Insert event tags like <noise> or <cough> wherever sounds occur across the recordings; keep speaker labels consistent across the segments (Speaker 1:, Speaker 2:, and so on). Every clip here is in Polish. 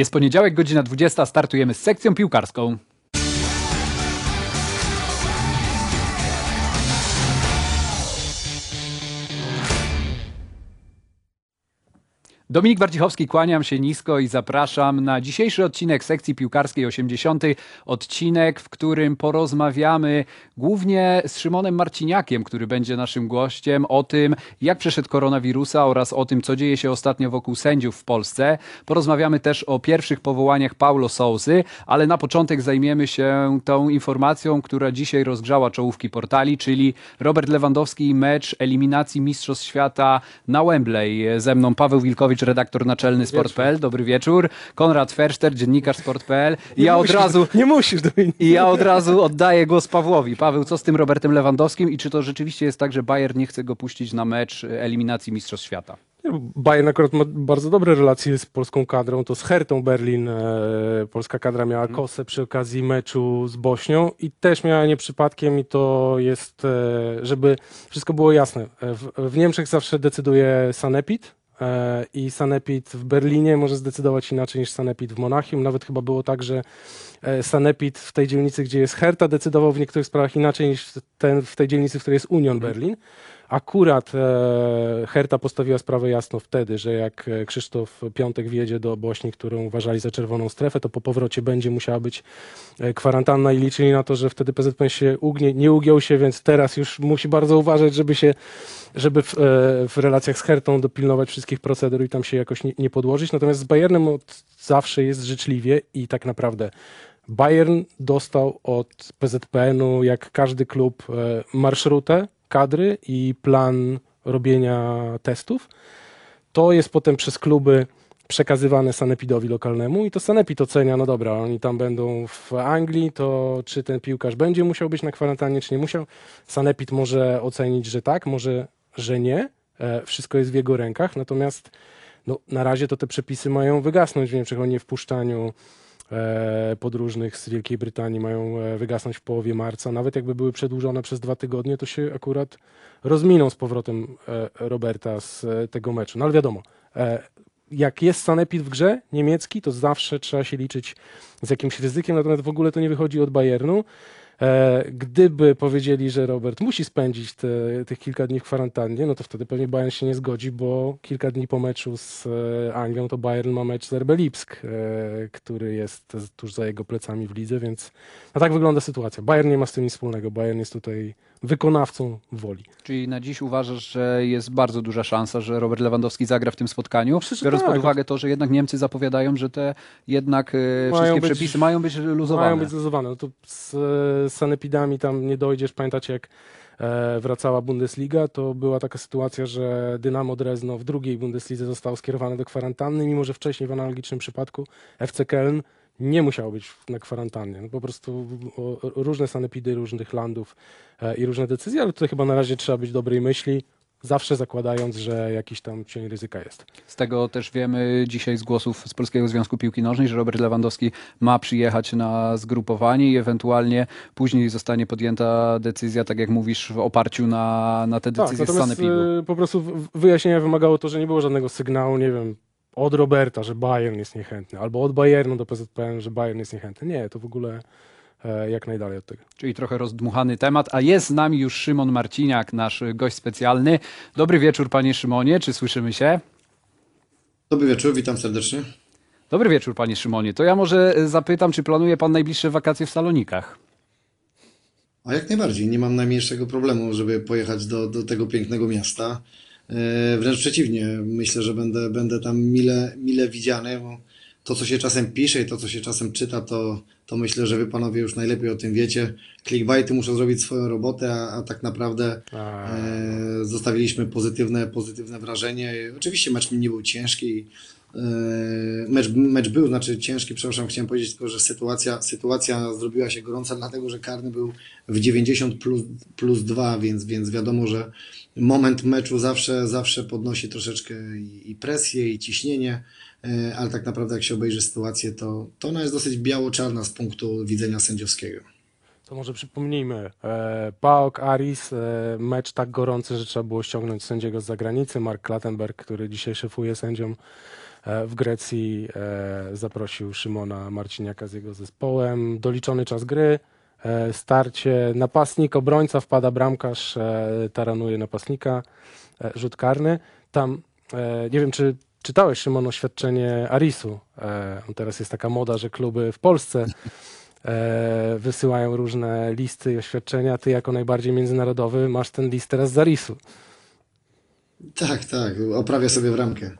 Speaker 1: Jest poniedziałek, godzina 20, startujemy z sekcją piłkarską. Dominik Warcichowski, kłaniam się nisko i zapraszam na dzisiejszy odcinek sekcji piłkarskiej 80. Odcinek, w którym porozmawiamy głównie z Szymonem Marciniakiem, który będzie naszym gościem, o tym, jak przeszedł koronawirusa oraz o tym, co dzieje się ostatnio wokół sędziów w Polsce. Porozmawiamy też o pierwszych powołaniach Paulo Sousy, ale na początek zajmiemy się tą informacją, która dzisiaj rozgrzała czołówki portali, czyli Robert Lewandowski i mecz eliminacji Mistrzostw Świata na Wembley. Ze mną Paweł Wilkowicz, redaktor naczelny Sport.pl. Dobry wieczór. Konrad Ferszter, dziennikarz Sport.pl. I ja od
Speaker 2: musisz,
Speaker 1: razu... <laughs>
Speaker 2: Nie musisz, Dominik.
Speaker 1: I ja od razu oddaję głos Pawłowi. Paweł, co z tym Robertem Lewandowskim i czy to rzeczywiście jest tak, że Bayern nie chce go puścić na mecz eliminacji Mistrzostw Świata?
Speaker 2: Bayern akurat ma bardzo dobre relacje z polską kadrą, to z Hertą Berlin. E, polska kadra miała
Speaker 1: Mhm.
Speaker 2: kosę przy okazji meczu z Bośnią i też miała nie przypadkiem i to jest, e, żeby wszystko było jasne. E, W, w Niemczech zawsze decyduje Sanepid i Sanepid w Berlinie może zdecydować inaczej niż Sanepid w Monachium. Nawet chyba było tak, że e, Sanepid w tej dzielnicy, gdzie jest Herta, decydował w niektórych sprawach inaczej niż ten w tej dzielnicy, w której jest Union
Speaker 1: Mhm.
Speaker 2: Berlin. Akurat e, Herta postawiła sprawę jasno wtedy, że jak e, Krzysztof Piątek wjedzie do Bośni, którą uważali za czerwoną strefę, to po powrocie będzie musiała być e, kwarantanna i liczyli na to, że wtedy PZPN się ugnie. Nie ugiął się, więc teraz już musi bardzo uważać, żeby się, żeby w, w relacjach z Hertą dopilnować wszystkich procedur i tam się jakoś nie, nie podłożyć. Natomiast z Bayernem od zawsze jest życzliwie i tak naprawdę Bayern dostał od PZPN-u, jak każdy klub, marszrutę kadry i plan robienia testów. To jest potem przez kluby przekazywane sanepidowi lokalnemu i to sanepid ocenia, no dobra, oni tam będą w Anglii, to czy ten piłkarz będzie musiał być na kwarantannie, czy nie musiał. Sanepid może ocenić, że tak, może, że nie. E, Wszystko jest w jego rękach, natomiast no, na razie to te przepisy mają wygasnąć w Niemczech o niewpuszczaniu podróżnych z Wielkiej Brytanii mają e, wygasnąć w połowie marca. Nawet jakby były przedłużone przez dwa tygodnie, to się akurat rozminą z powrotem e, Roberta z e, tego meczu. No ale wiadomo, e, jak jest sanepid w grze niemiecki, to zawsze trzeba się liczyć z jakimś ryzykiem, natomiast w ogóle to nie wychodzi od Bayernu. E, Gdyby powiedzieli, że Robert musi spędzić te, tych kilka dni w kwarantannie, no to wtedy pewnie Bayern się nie zgodzi, bo kilka dni po meczu z e, Anglią to Bayern ma mecz z RB Lipsk, e, który jest tuż za jego plecami w lidze, więc no tak wygląda sytuacja. Bayern nie ma z tym nic wspólnego. Bayern jest tutaj wykonawcą woli.
Speaker 1: Czyli na dziś uważasz, że jest bardzo duża szansa, że Robert Lewandowski zagra w tym spotkaniu,
Speaker 2: Przecież
Speaker 1: biorąc
Speaker 2: tak.
Speaker 1: pod uwagę to, że jednak Niemcy zapowiadają, że te jednak e,
Speaker 2: Mają
Speaker 1: wszystkie
Speaker 2: być-
Speaker 1: przepisy mają być luzowane.
Speaker 2: Mają być zluzowane. No to z sanepidami tam nie dojdziesz. Pamiętacie, jak e, wracała Bundesliga, to była taka sytuacja, że Dynamo Drezno w drugiej Bundeslidze zostało skierowane do kwarantanny, mimo że wcześniej w analogicznym przypadku FC Köln nie musiał być na kwarantannie. No po prostu różne sanepidy różnych landów e, i różne decyzje, ale tutaj chyba na razie trzeba być dobrej myśli, zawsze zakładając, że jakiś tam cień ryzyka jest.
Speaker 1: Z tego też wiemy dzisiaj z głosów z Polskiego Związku Piłki Nożnej, że Robert Lewandowski ma przyjechać na zgrupowanie i ewentualnie później zostanie podjęta decyzja, tak jak mówisz, w oparciu na, na te decyzje z
Speaker 2: Tak, natomiast
Speaker 1: Sanepidu.
Speaker 2: e, po prostu wyjaśnienia wymagało to, że nie było żadnego sygnału, nie wiem, od Roberta, że Bayern jest niechętny, albo od Bayernu do PZPN, że Bayern jest niechętny. Nie, to w ogóle e, jak najdalej od tego.
Speaker 1: Czyli trochę rozdmuchany temat, a jest z nami już Szymon Marciniak, nasz gość specjalny. Dobry wieczór, panie Szymonie, czy słyszymy się?
Speaker 3: Dobry wieczór, witam serdecznie.
Speaker 1: Dobry wieczór, panie Szymonie. To ja może e, zapytam, czy planuje pan najbliższe wakacje w Salonikach?
Speaker 3: A jak najbardziej, nie mam najmniejszego problemu, żeby pojechać do, do tego pięknego miasta. E, Wręcz przeciwnie, myślę, że będę, będę tam mile, mile widziany. Bo to, co się czasem pisze i to, co się czasem czyta, to, to myślę, że wy panowie już najlepiej o tym wiecie. Clickbaity muszą zrobić swoją robotę, a, a tak naprawdę e, zostawiliśmy pozytywne, pozytywne wrażenie. Oczywiście mecz nie był ciężki. e, Mecz, mecz był, znaczy ciężki, przepraszam, chciałem powiedzieć tylko, że sytuacja, sytuacja zrobiła się gorąca, dlatego że karny był w 90 plus, plus 2, więc, więc wiadomo, że moment meczu zawsze, zawsze podnosi troszeczkę i, presję, i ciśnienie, e, ale tak naprawdę jak się obejrzy sytuację, to, to ona jest dosyć biało-czarna z punktu widzenia sędziowskiego.
Speaker 2: To może przypomnijmy, e, PAOK Aris, e, mecz tak gorący, że trzeba było ściągnąć sędziego z zagranicy, Mark Klattenberg, który dzisiaj szefuje sędziom e, w Grecji e, zaprosił Szymona Marciniaka z jego zespołem. Doliczony czas gry, starcie, napastnik, obrońca, wpada bramkarz, e, taranuje napastnika, e, rzut karny. Tam, e, nie wiem czy czytałeś Szymon oświadczenie Arisu. E, teraz jest taka moda, że kluby w Polsce e, wysyłają różne listy i oświadczenia. Ty jako najbardziej międzynarodowy masz ten list teraz z Arisu.
Speaker 3: Tak, tak, oprawię sobie w ramkę.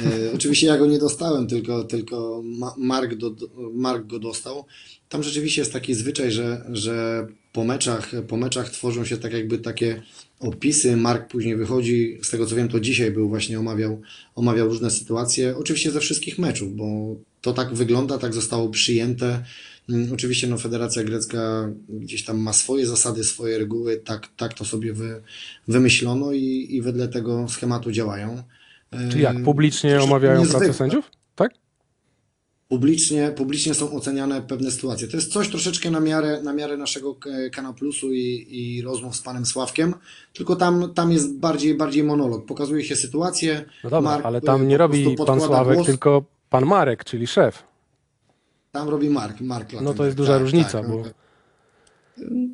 Speaker 3: E, oczywiście ja go nie dostałem, tylko, tylko Ma- Mark, do, Mark go dostał. Tam rzeczywiście jest taki zwyczaj, że, że po meczach, po meczach tworzą się tak jakby takie opisy. Mark później wychodzi, z tego co wiem, to dzisiaj był właśnie omawiał, omawiał różne sytuacje, oczywiście ze wszystkich meczów, bo to tak wygląda, tak zostało przyjęte. Mm, Oczywiście no, Federacja Grecka gdzieś tam ma swoje zasady, swoje reguły, tak, tak to sobie wy, wymyślono i, i wedle tego schematu działają.
Speaker 2: Czy jak? Publicznie
Speaker 3: Troszkę
Speaker 2: omawiają pracę sędziów? Tak?
Speaker 3: Publicznie, publicznie są oceniane pewne sytuacje. To jest coś troszeczkę na miarę, na miarę naszego K- Kanał Plusu i, i rozmów z panem Sławkiem, tylko tam, tam jest bardziej, bardziej monolog. Pokazuje się sytuację.
Speaker 2: No dobra,
Speaker 3: Mark,
Speaker 2: ale tam nie robi pan Sławek,
Speaker 3: głos.
Speaker 2: tylko pan Marek, czyli szef.
Speaker 3: Tam robi Mark, Mark
Speaker 2: No to jest duża
Speaker 3: tak,
Speaker 2: różnica,
Speaker 3: tak,
Speaker 2: bo,
Speaker 3: no.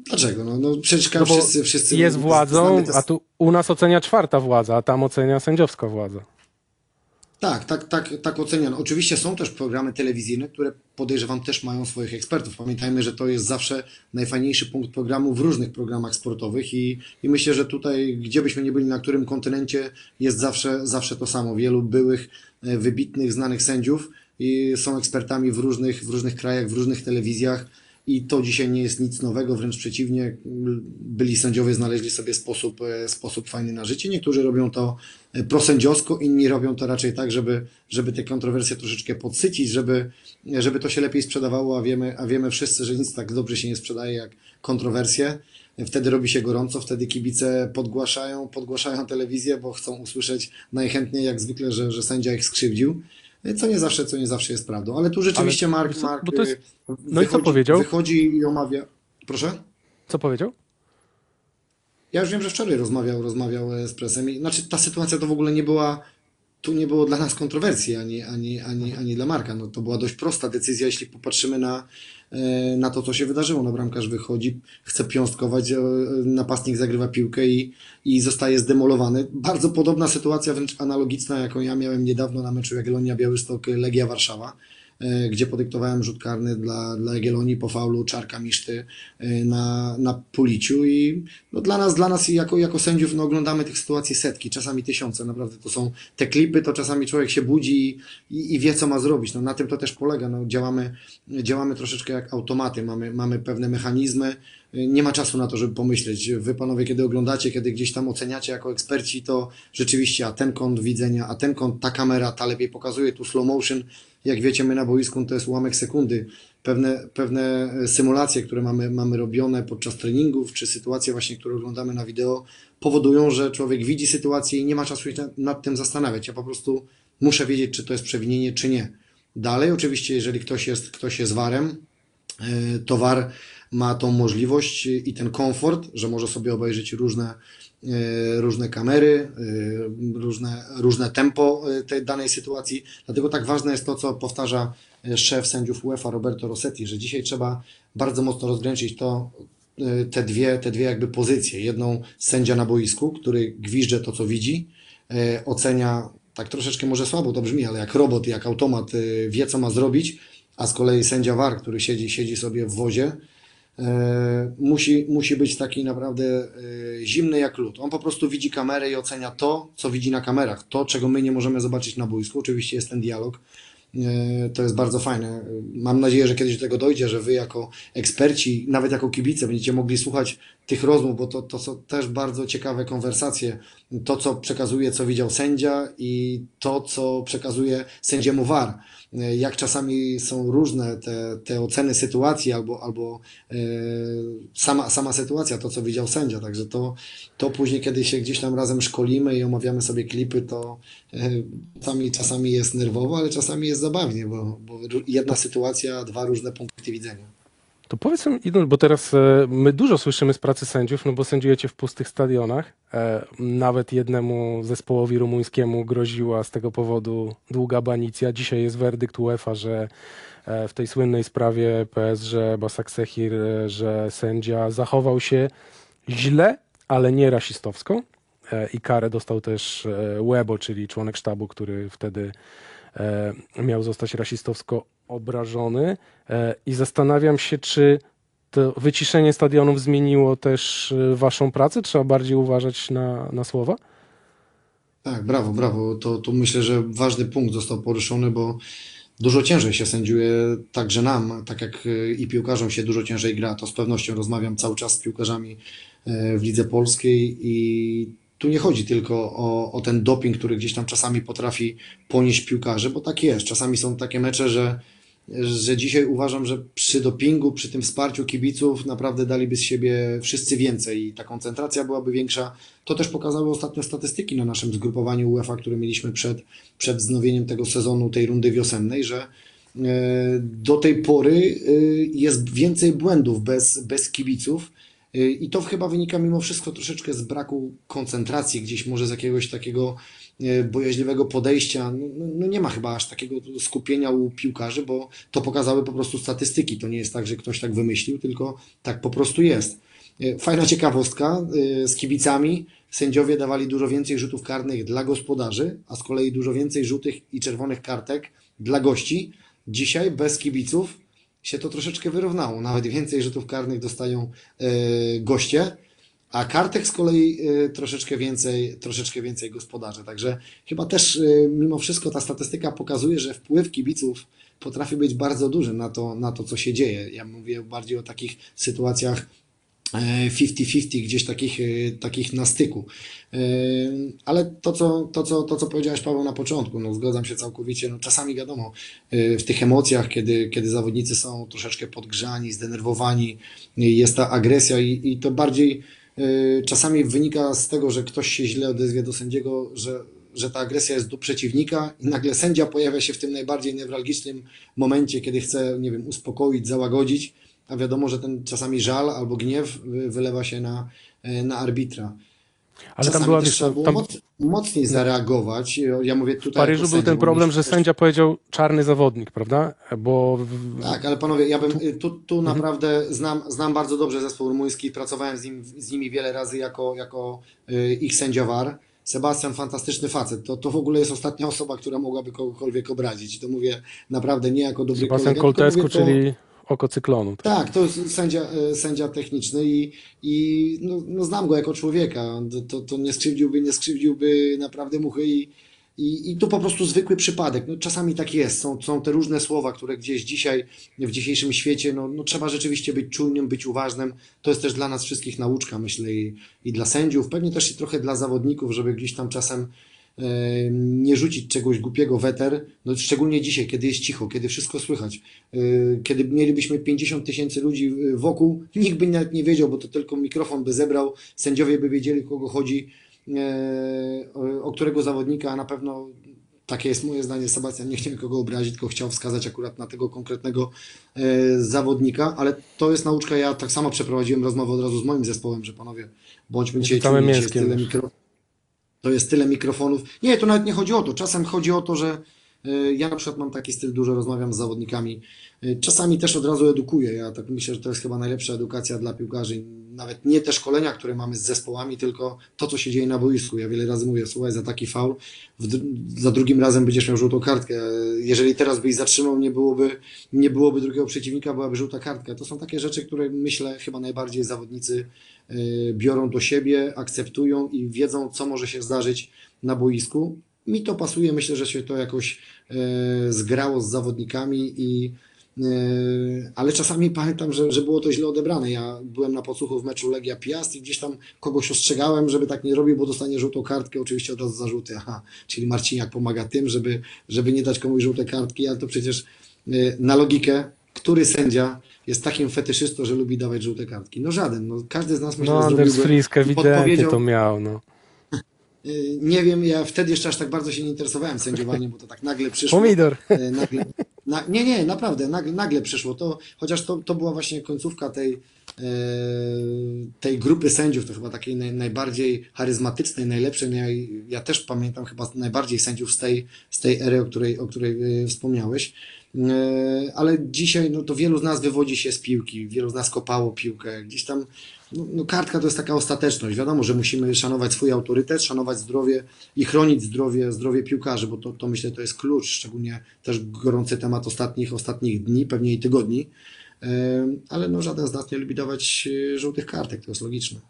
Speaker 3: Dlaczego? No, no przecież
Speaker 2: no
Speaker 3: wszyscy, wszyscy
Speaker 2: jest władzą, a tu u nas ocenia czwarta władza, a tam ocenia sędziowska władza.
Speaker 3: Tak, tak, tak, tak oceniano. Oczywiście są też programy telewizyjne, które podejrzewam też mają swoich ekspertów. Pamiętajmy, że to jest zawsze najfajniejszy punkt programu w różnych programach sportowych i, i myślę, że tutaj, gdzie byśmy nie byli, na którym kontynencie, jest zawsze, zawsze to samo. Wielu byłych, e, wybitnych, znanych sędziów i są ekspertami w różnych, w różnych krajach, w różnych telewizjach. I to dzisiaj nie jest nic nowego, wręcz przeciwnie, byli sędziowie znaleźli sobie sposób, e, sposób fajny na życie. Niektórzy robią to e, prosędziowsko, inni robią to raczej tak, żeby, żeby te kontrowersje troszeczkę podsycić, żeby, żeby to się lepiej sprzedawało, a wiemy, a wiemy wszyscy, że nic tak dobrze się nie sprzedaje jak kontrowersje. Wtedy robi się gorąco, wtedy kibice podgłaszają, podgłaszają telewizję, bo chcą usłyszeć najchętniej jak zwykle, że, że sędzia ich skrzywdził. Co nie zawsze, co nie zawsze jest prawdą. Ale tu rzeczywiście
Speaker 2: Ale
Speaker 3: Mark, Mark
Speaker 2: bo to jest-
Speaker 3: y,
Speaker 2: no i co powiedział?
Speaker 3: wychodzi i omawia. Proszę?
Speaker 2: Co powiedział?
Speaker 3: Ja już wiem, że wczoraj rozmawiał, rozmawiał e, z presem. I, znaczy, ta sytuacja to w ogóle nie była, tu nie było dla nas kontrowersji, ani, ani, ani, ani dla Marka. No, to była dość prosta decyzja, jeśli popatrzymy na, na to, co się wydarzyło. No, bramkarz wychodzi, chce piąstkować, e, napastnik zagrywa piłkę i, i zostaje zdemolowany. Bardzo podobna sytuacja, wręcz analogiczna, jaką ja miałem niedawno na meczu Jagiellonia Białystok Legia Warszawa e, gdzie podyktowałem rzut karny dla, dla Jagiellonii po faulu Czarka Miszty e, na, na Policiu i no dla nas, dla nas jako, jako sędziów no oglądamy tych sytuacji setki, czasami tysiące, naprawdę to są te klipy, to czasami człowiek się budzi i, i wie co ma zrobić, no na tym to też polega, no działamy, działamy troszeczkę jak automaty, mamy, mamy pewne mechanizmy, nie ma czasu na to, żeby pomyśleć. Wy panowie, kiedy oglądacie, kiedy gdzieś tam oceniacie jako eksperci, to rzeczywiście, a ten kąt widzenia, a ten kąt, ta kamera, ta lepiej pokazuje, tu slow motion, jak wiecie, my na boisku to jest ułamek sekundy. Pewne, pewne symulacje, które mamy, mamy robione podczas treningów, czy sytuacje właśnie, które oglądamy na wideo, powodują, że człowiek widzi sytuację i nie ma czasu się nad, tym zastanawiać. Ja po prostu muszę wiedzieć, czy to jest przewinienie, czy nie. Dalej, oczywiście, jeżeli ktoś jest, ktoś jest warem, e, to war ma tą możliwość i ten komfort, że może sobie obejrzeć różne, e, różne kamery, e, różne, różne tempo e, tej danej sytuacji. Dlatego tak ważne jest to, co powtarza szef sędziów UEFA Roberto Rossetti, że dzisiaj trzeba bardzo mocno rozgraniczyć to, te dwie, te dwie jakby pozycje. Jedną sędzia na boisku, który gwizdże to, co widzi, ocenia tak troszeczkę może słabo to brzmi, ale jak robot, jak automat wie, co ma zrobić, a z kolei sędzia VAR, który siedzi, siedzi sobie w wozie, musi, musi być taki naprawdę e, zimny jak lód. On po prostu widzi kamerę i ocenia to, co widzi na kamerach, to, czego my nie możemy zobaczyć na boisku. Oczywiście jest ten dialog. E, To jest bardzo fajne. Mam nadzieję, że kiedyś do tego dojdzie, że Wy jako eksperci, nawet jako kibice, będziecie mogli słuchać tych rozmów, bo to, to są też bardzo ciekawe konwersacje. To, co przekazuje, co widział sędzia i to, co przekazuje sędziemu VAR. E, Jak czasami są różne te, te oceny sytuacji albo, albo e, sama, sama sytuacja, to, co widział sędzia. Także to, to później, kiedy się gdzieś tam razem szkolimy i omawiamy sobie klipy, to e, czasami, czasami jest nerwowo, ale czasami jest zabawnie, bo, bo jedna sytuacja, dwa różne punkty widzenia.
Speaker 2: To powiedz mi, bo teraz e, my dużo słyszymy z pracy sędziów, no bo sędziujecie w pustych stadionach. E, nawet jednemu zespołowi rumuńskiemu groziła z tego powodu długa banicja. Dzisiaj jest werdykt UEFA, że e, w tej słynnej sprawie PSG Basak Sehir, że sędzia zachował się źle, ale nie rasistowsko. I karę dostał też Łebo, czyli członek sztabu, który wtedy miał zostać rasistowsko obrażony. E, I zastanawiam się, czy to wyciszenie stadionów zmieniło też e, waszą pracę? Trzeba bardziej uważać na, na słowa?
Speaker 3: Tak, brawo, brawo. To, to myślę, że ważny punkt został poruszony, bo dużo ciężej się sędziuje także nam, tak jak y, i piłkarzom się dużo ciężej gra. To z pewnością rozmawiam cały czas z piłkarzami e, w lidze polskiej i tu nie chodzi tylko o, o ten doping, który gdzieś tam czasami potrafi ponieść piłkarze, bo tak jest. Czasami są takie mecze, że, że dzisiaj uważam, że przy dopingu, przy tym wsparciu kibiców naprawdę daliby z siebie wszyscy więcej i ta koncentracja byłaby większa. To też pokazały ostatnio statystyki na naszym zgrupowaniu UEFA, które mieliśmy przed, przed wznowieniem tego sezonu, tej rundy wiosennej, że e, do tej pory e, jest więcej błędów bez, bez kibiców. E, I to chyba wynika mimo wszystko troszeczkę z braku koncentracji, gdzieś może z jakiegoś takiego bojaźliwego podejścia. No, no, no nie ma chyba aż takiego skupienia u piłkarzy, bo to pokazały po prostu statystyki. To nie jest tak, że ktoś tak wymyślił, tylko tak po prostu jest. E, Fajna ciekawostka e, z kibicami. Sędziowie dawali dużo więcej rzutów karnych dla gospodarzy, a z kolei dużo więcej żółtych i czerwonych kartek dla gości. Dzisiaj bez kibiców się to troszeczkę wyrównało. Nawet więcej rzutów karnych dostają e, goście, a kartek z kolei e, troszeczkę więcej, troszeczkę więcej gospodarze. Także chyba też e, mimo wszystko ta statystyka pokazuje, że wpływ kibiców potrafi być bardzo duży na to, na to co się dzieje. Ja mówię bardziej o takich sytuacjach e, 50-50, gdzieś takich, e, takich na styku. E, Ale to co, to, co, to, co powiedziałeś Paweł na początku, no zgadzam się całkowicie. No, czasami wiadomo, e, w tych emocjach, kiedy, kiedy zawodnicy są troszeczkę podgrzani, zdenerwowani, e, jest ta agresja i, i to bardziej e, czasami wynika z tego, że ktoś się źle odezwie do sędziego, że, że ta agresja jest do przeciwnika i nagle sędzia pojawia się w tym najbardziej newralgicznym momencie, kiedy chce, nie wiem, uspokoić, załagodzić, a wiadomo, że ten czasami żal albo gniew wy- wylewa się na, e, na arbitra.
Speaker 2: Ale tam była, wiesz,
Speaker 3: trzeba
Speaker 2: co,
Speaker 3: było
Speaker 2: tam
Speaker 3: moc, mocniej zareagować. Ja mówię
Speaker 2: w
Speaker 3: tutaj
Speaker 2: Paryżu
Speaker 3: jako
Speaker 2: był ten problem, że sędzia powiedział czarny zawodnik, prawda? Bo w-
Speaker 3: Tak, ale panowie, ja bym y, tu, tu
Speaker 2: Mhm.
Speaker 3: naprawdę znam, znam bardzo dobrze zespół rumuński, pracowałem z, nim, z nimi wiele razy jako, jako y, ich sędzia VAR. Sebastian, fantastyczny facet. To, to w ogóle jest ostatnia osoba, która mogłaby kogokolwiek obrazić. I to mówię naprawdę nie jako dobry
Speaker 2: Sebastian
Speaker 3: kolega,
Speaker 2: Koltesku,
Speaker 3: to-
Speaker 2: czyli oko cyklonu. Tak?
Speaker 3: Tak, to sędzia, e, sędzia techniczny i, i no, no znam go jako człowieka. To, to, nie skrzywdziłby, nie skrzywdziłby naprawdę muchy i, i, i to po prostu zwykły przypadek. No, czasami tak jest. Są, są te różne słowa, które gdzieś dzisiaj, w dzisiejszym świecie, no, no trzeba rzeczywiście być czujnym, być uważnym. To jest też dla nas wszystkich nauczka, myślę, i, i dla sędziów, pewnie też i trochę dla zawodników, żeby gdzieś tam czasem nie rzucić czegoś głupiego weter, no szczególnie dzisiaj, kiedy jest cicho, kiedy wszystko słychać, kiedy mielibyśmy 50 tysięcy ludzi wokół, nikt by nawet nie wiedział, bo to tylko mikrofon by zebrał, sędziowie by wiedzieli, kogo chodzi, e, o, którego zawodnika, a na pewno takie jest moje zdanie, Sebastian nie chciał nikogo obrazić, tylko chciał wskazać akurat na tego konkretnego e, zawodnika, ale to jest nauczka, ja tak samo przeprowadziłem rozmowę od razu z moim zespołem, że panowie, bądźmy dzisiaj czujni, dzisiaj jest
Speaker 2: mięskiem
Speaker 3: tyle
Speaker 2: już.
Speaker 3: To jest tyle mikrofonów. Nie, to nawet nie chodzi o to. Czasem chodzi o to, że ja na przykład mam taki styl, dużo rozmawiam z zawodnikami. Y, Czasami też od razu edukuję. Ja tak myślę, że to jest chyba najlepsza edukacja dla piłkarzy. Nawet nie te szkolenia, które mamy z zespołami, tylko to, co się dzieje na boisku. Ja wiele razy mówię, słuchaj, za taki faul, za drugim razem będziesz miał żółtą kartkę. Jeżeli teraz byś zatrzymał, nie byłoby, nie byłoby drugiego przeciwnika, byłaby żółta kartka. To są takie rzeczy, które myślę chyba najbardziej zawodnicy biorą do siebie, akceptują i wiedzą, co może się zdarzyć na boisku. Mi to pasuje, myślę, że się to jakoś e, zgrało z zawodnikami i e, ale czasami pamiętam, że, że było to źle odebrane. Ja byłem na podsłuchu w meczu Legia Piast i gdzieś tam kogoś ostrzegałem, żeby tak nie robił, bo dostanie żółtą kartkę, oczywiście od razu zarzuty. Aha, czyli Marciniak pomaga tym, żeby, żeby nie dać komuś żółtej kartki, ale to przecież e, na logikę, który sędzia jest takim fetyszystą, że lubi dawać żółte kartki? No żaden. No, każdy z nas myślę,
Speaker 2: No,
Speaker 3: że zrobiłby
Speaker 2: Frisk ewidentnie to miał, no.
Speaker 3: Y, nie wiem, ja wtedy jeszcze aż tak bardzo się nie interesowałem sędziowaniem, bo to tak nagle przyszło.
Speaker 2: Pomidor.
Speaker 3: E, Nagle, na, nie, nie, naprawdę, nagle, nagle przyszło to, chociaż to, to była właśnie końcówka tej, e, tej grupy sędziów, to chyba takiej naj, najbardziej charyzmatycznej, najlepszej. No Ja, też pamiętam chyba najbardziej sędziów z tej, z tej ery, o której, o której wspomniałeś. Ale dzisiaj no, to wielu z nas wywodzi się z piłki, wielu z nas kopało piłkę. Gdzieś tam no, no, kartka to jest taka ostateczność. Wiadomo, że musimy szanować swój autorytet, szanować zdrowie i chronić zdrowie, zdrowie piłkarzy, bo to, to myślę, to jest klucz, szczególnie też gorący temat ostatnich, ostatnich dni, pewnie i tygodni. Ale no, żaden z nas nie lubi dawać e, żółtych kartek, to jest logiczne.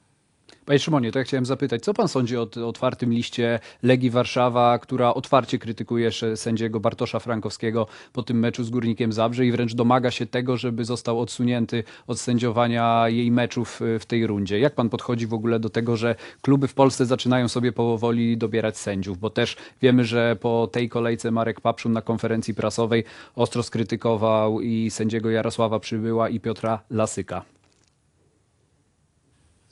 Speaker 1: Panie Szymonie, to ja chciałem zapytać, co pan sądzi o otwartym liście Legii Warszawa, która otwarcie krytykuje sędziego Bartosza Frankowskiego po tym meczu z Górnikiem Zabrze i wręcz domaga się tego, żeby został odsunięty od sędziowania jej meczów y, w tej rundzie. Jak pan podchodzi w ogóle do tego, że kluby w Polsce zaczynają sobie powoli dobierać sędziów? Bo też wiemy, że po tej kolejce Marek Papszun na konferencji prasowej ostro skrytykował i sędziego Jarosława Przybyła i Piotra Lasyka.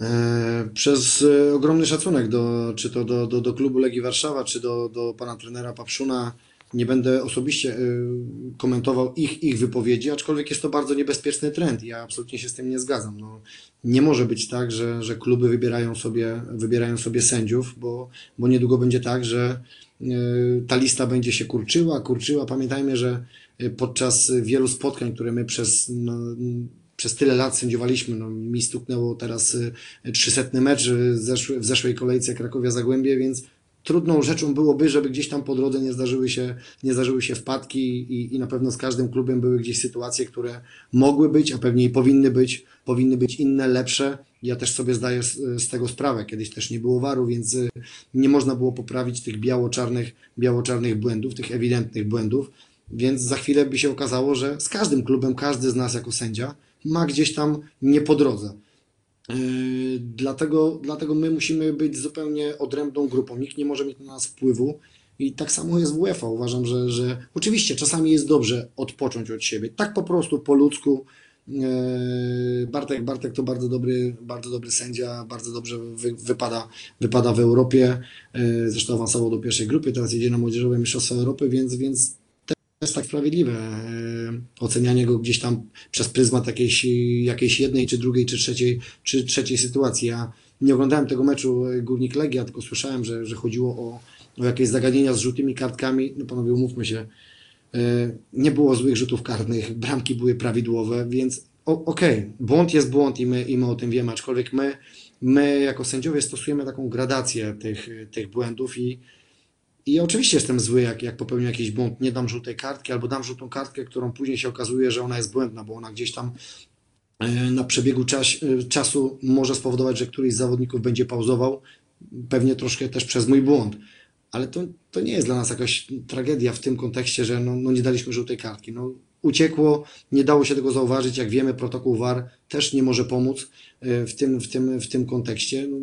Speaker 3: E, Przez e, ogromny szacunek do, czy to do, do, do klubu Legii Warszawa, czy do, do pana trenera Papszuna. Nie będę osobiście e, komentował ich, ich wypowiedzi, aczkolwiek jest to bardzo niebezpieczny trend. Ja absolutnie się z tym nie zgadzam. No, nie może być tak, że, że kluby wybierają sobie, wybierają sobie sędziów, bo, bo niedługo będzie tak, że ta lista będzie się kurczyła, kurczyła. Pamiętajmy, że podczas wielu spotkań, które my przez no, przez tyle lat sędziowaliśmy. No, mi stuknęło teraz y, 300 mecz y, zeszły, w zeszłej kolejce Krakowia Zagłębie, więc trudną rzeczą byłoby, żeby gdzieś tam po drodze nie zdarzyły się, nie zdarzyły się wpadki i, i na pewno z każdym klubem były gdzieś sytuacje, które mogły być, a pewnie i powinny być, powinny być inne, lepsze. Ja też sobie zdaję z, z tego sprawę. Kiedyś też nie było waru, więc y, nie można było poprawić tych biało-czarnych, biało-czarnych błędów, tych ewidentnych błędów. Więc za chwilę by się okazało, że z każdym klubem, każdy z nas jako sędzia ma gdzieś tam nie po drodze. Yy, Dlatego, dlatego my musimy być zupełnie odrębną grupą. Nikt nie może mieć na nas wpływu. I tak samo jest w UEFA. Uważam, że, że oczywiście czasami jest dobrze odpocząć od siebie. Tak po prostu, po ludzku. Yy, Bartek, Bartek to bardzo dobry, bardzo dobry sędzia, bardzo dobrze wy, wypada, wypada w Europie. Yy, Zresztą awansował do pierwszej grupy, teraz jedzie na Młodzieżowe Mistrzostwa Europy, więc, więc jest tak sprawiedliwe. e, Ocenianie go gdzieś tam przez pryzmat jakiejś, jakiejś jednej, czy drugiej, czy trzeciej, czy trzeciej sytuacji. Ja nie oglądałem tego meczu e, Górnik Legia, tylko słyszałem, że, że chodziło o, o jakieś zagadnienia z żółtymi kartkami. No panowie, umówmy się, e, nie było złych rzutów karnych, bramki były prawidłowe, więc okej, błąd jest błąd i my, i my o tym wiemy, aczkolwiek my, my jako sędziowie stosujemy taką gradację tych, tych błędów i, i oczywiście jestem zły, jak, jak popełnię jakiś błąd, nie dam żółtej kartki, albo dam żółtą kartkę, którą później się okazuje, że ona jest błędna, bo ona gdzieś tam e, na przebiegu czas, e, czasu może spowodować, że któryś z zawodników będzie pauzował, pewnie troszkę też przez mój błąd. Ale to, to nie jest dla nas jakaś tragedia w tym kontekście, że no, no nie daliśmy żółtej kartki. No, uciekło, nie dało się tego zauważyć. Jak wiemy, protokół VAR też nie może pomóc e, w tym, w tym, w tym kontekście. No,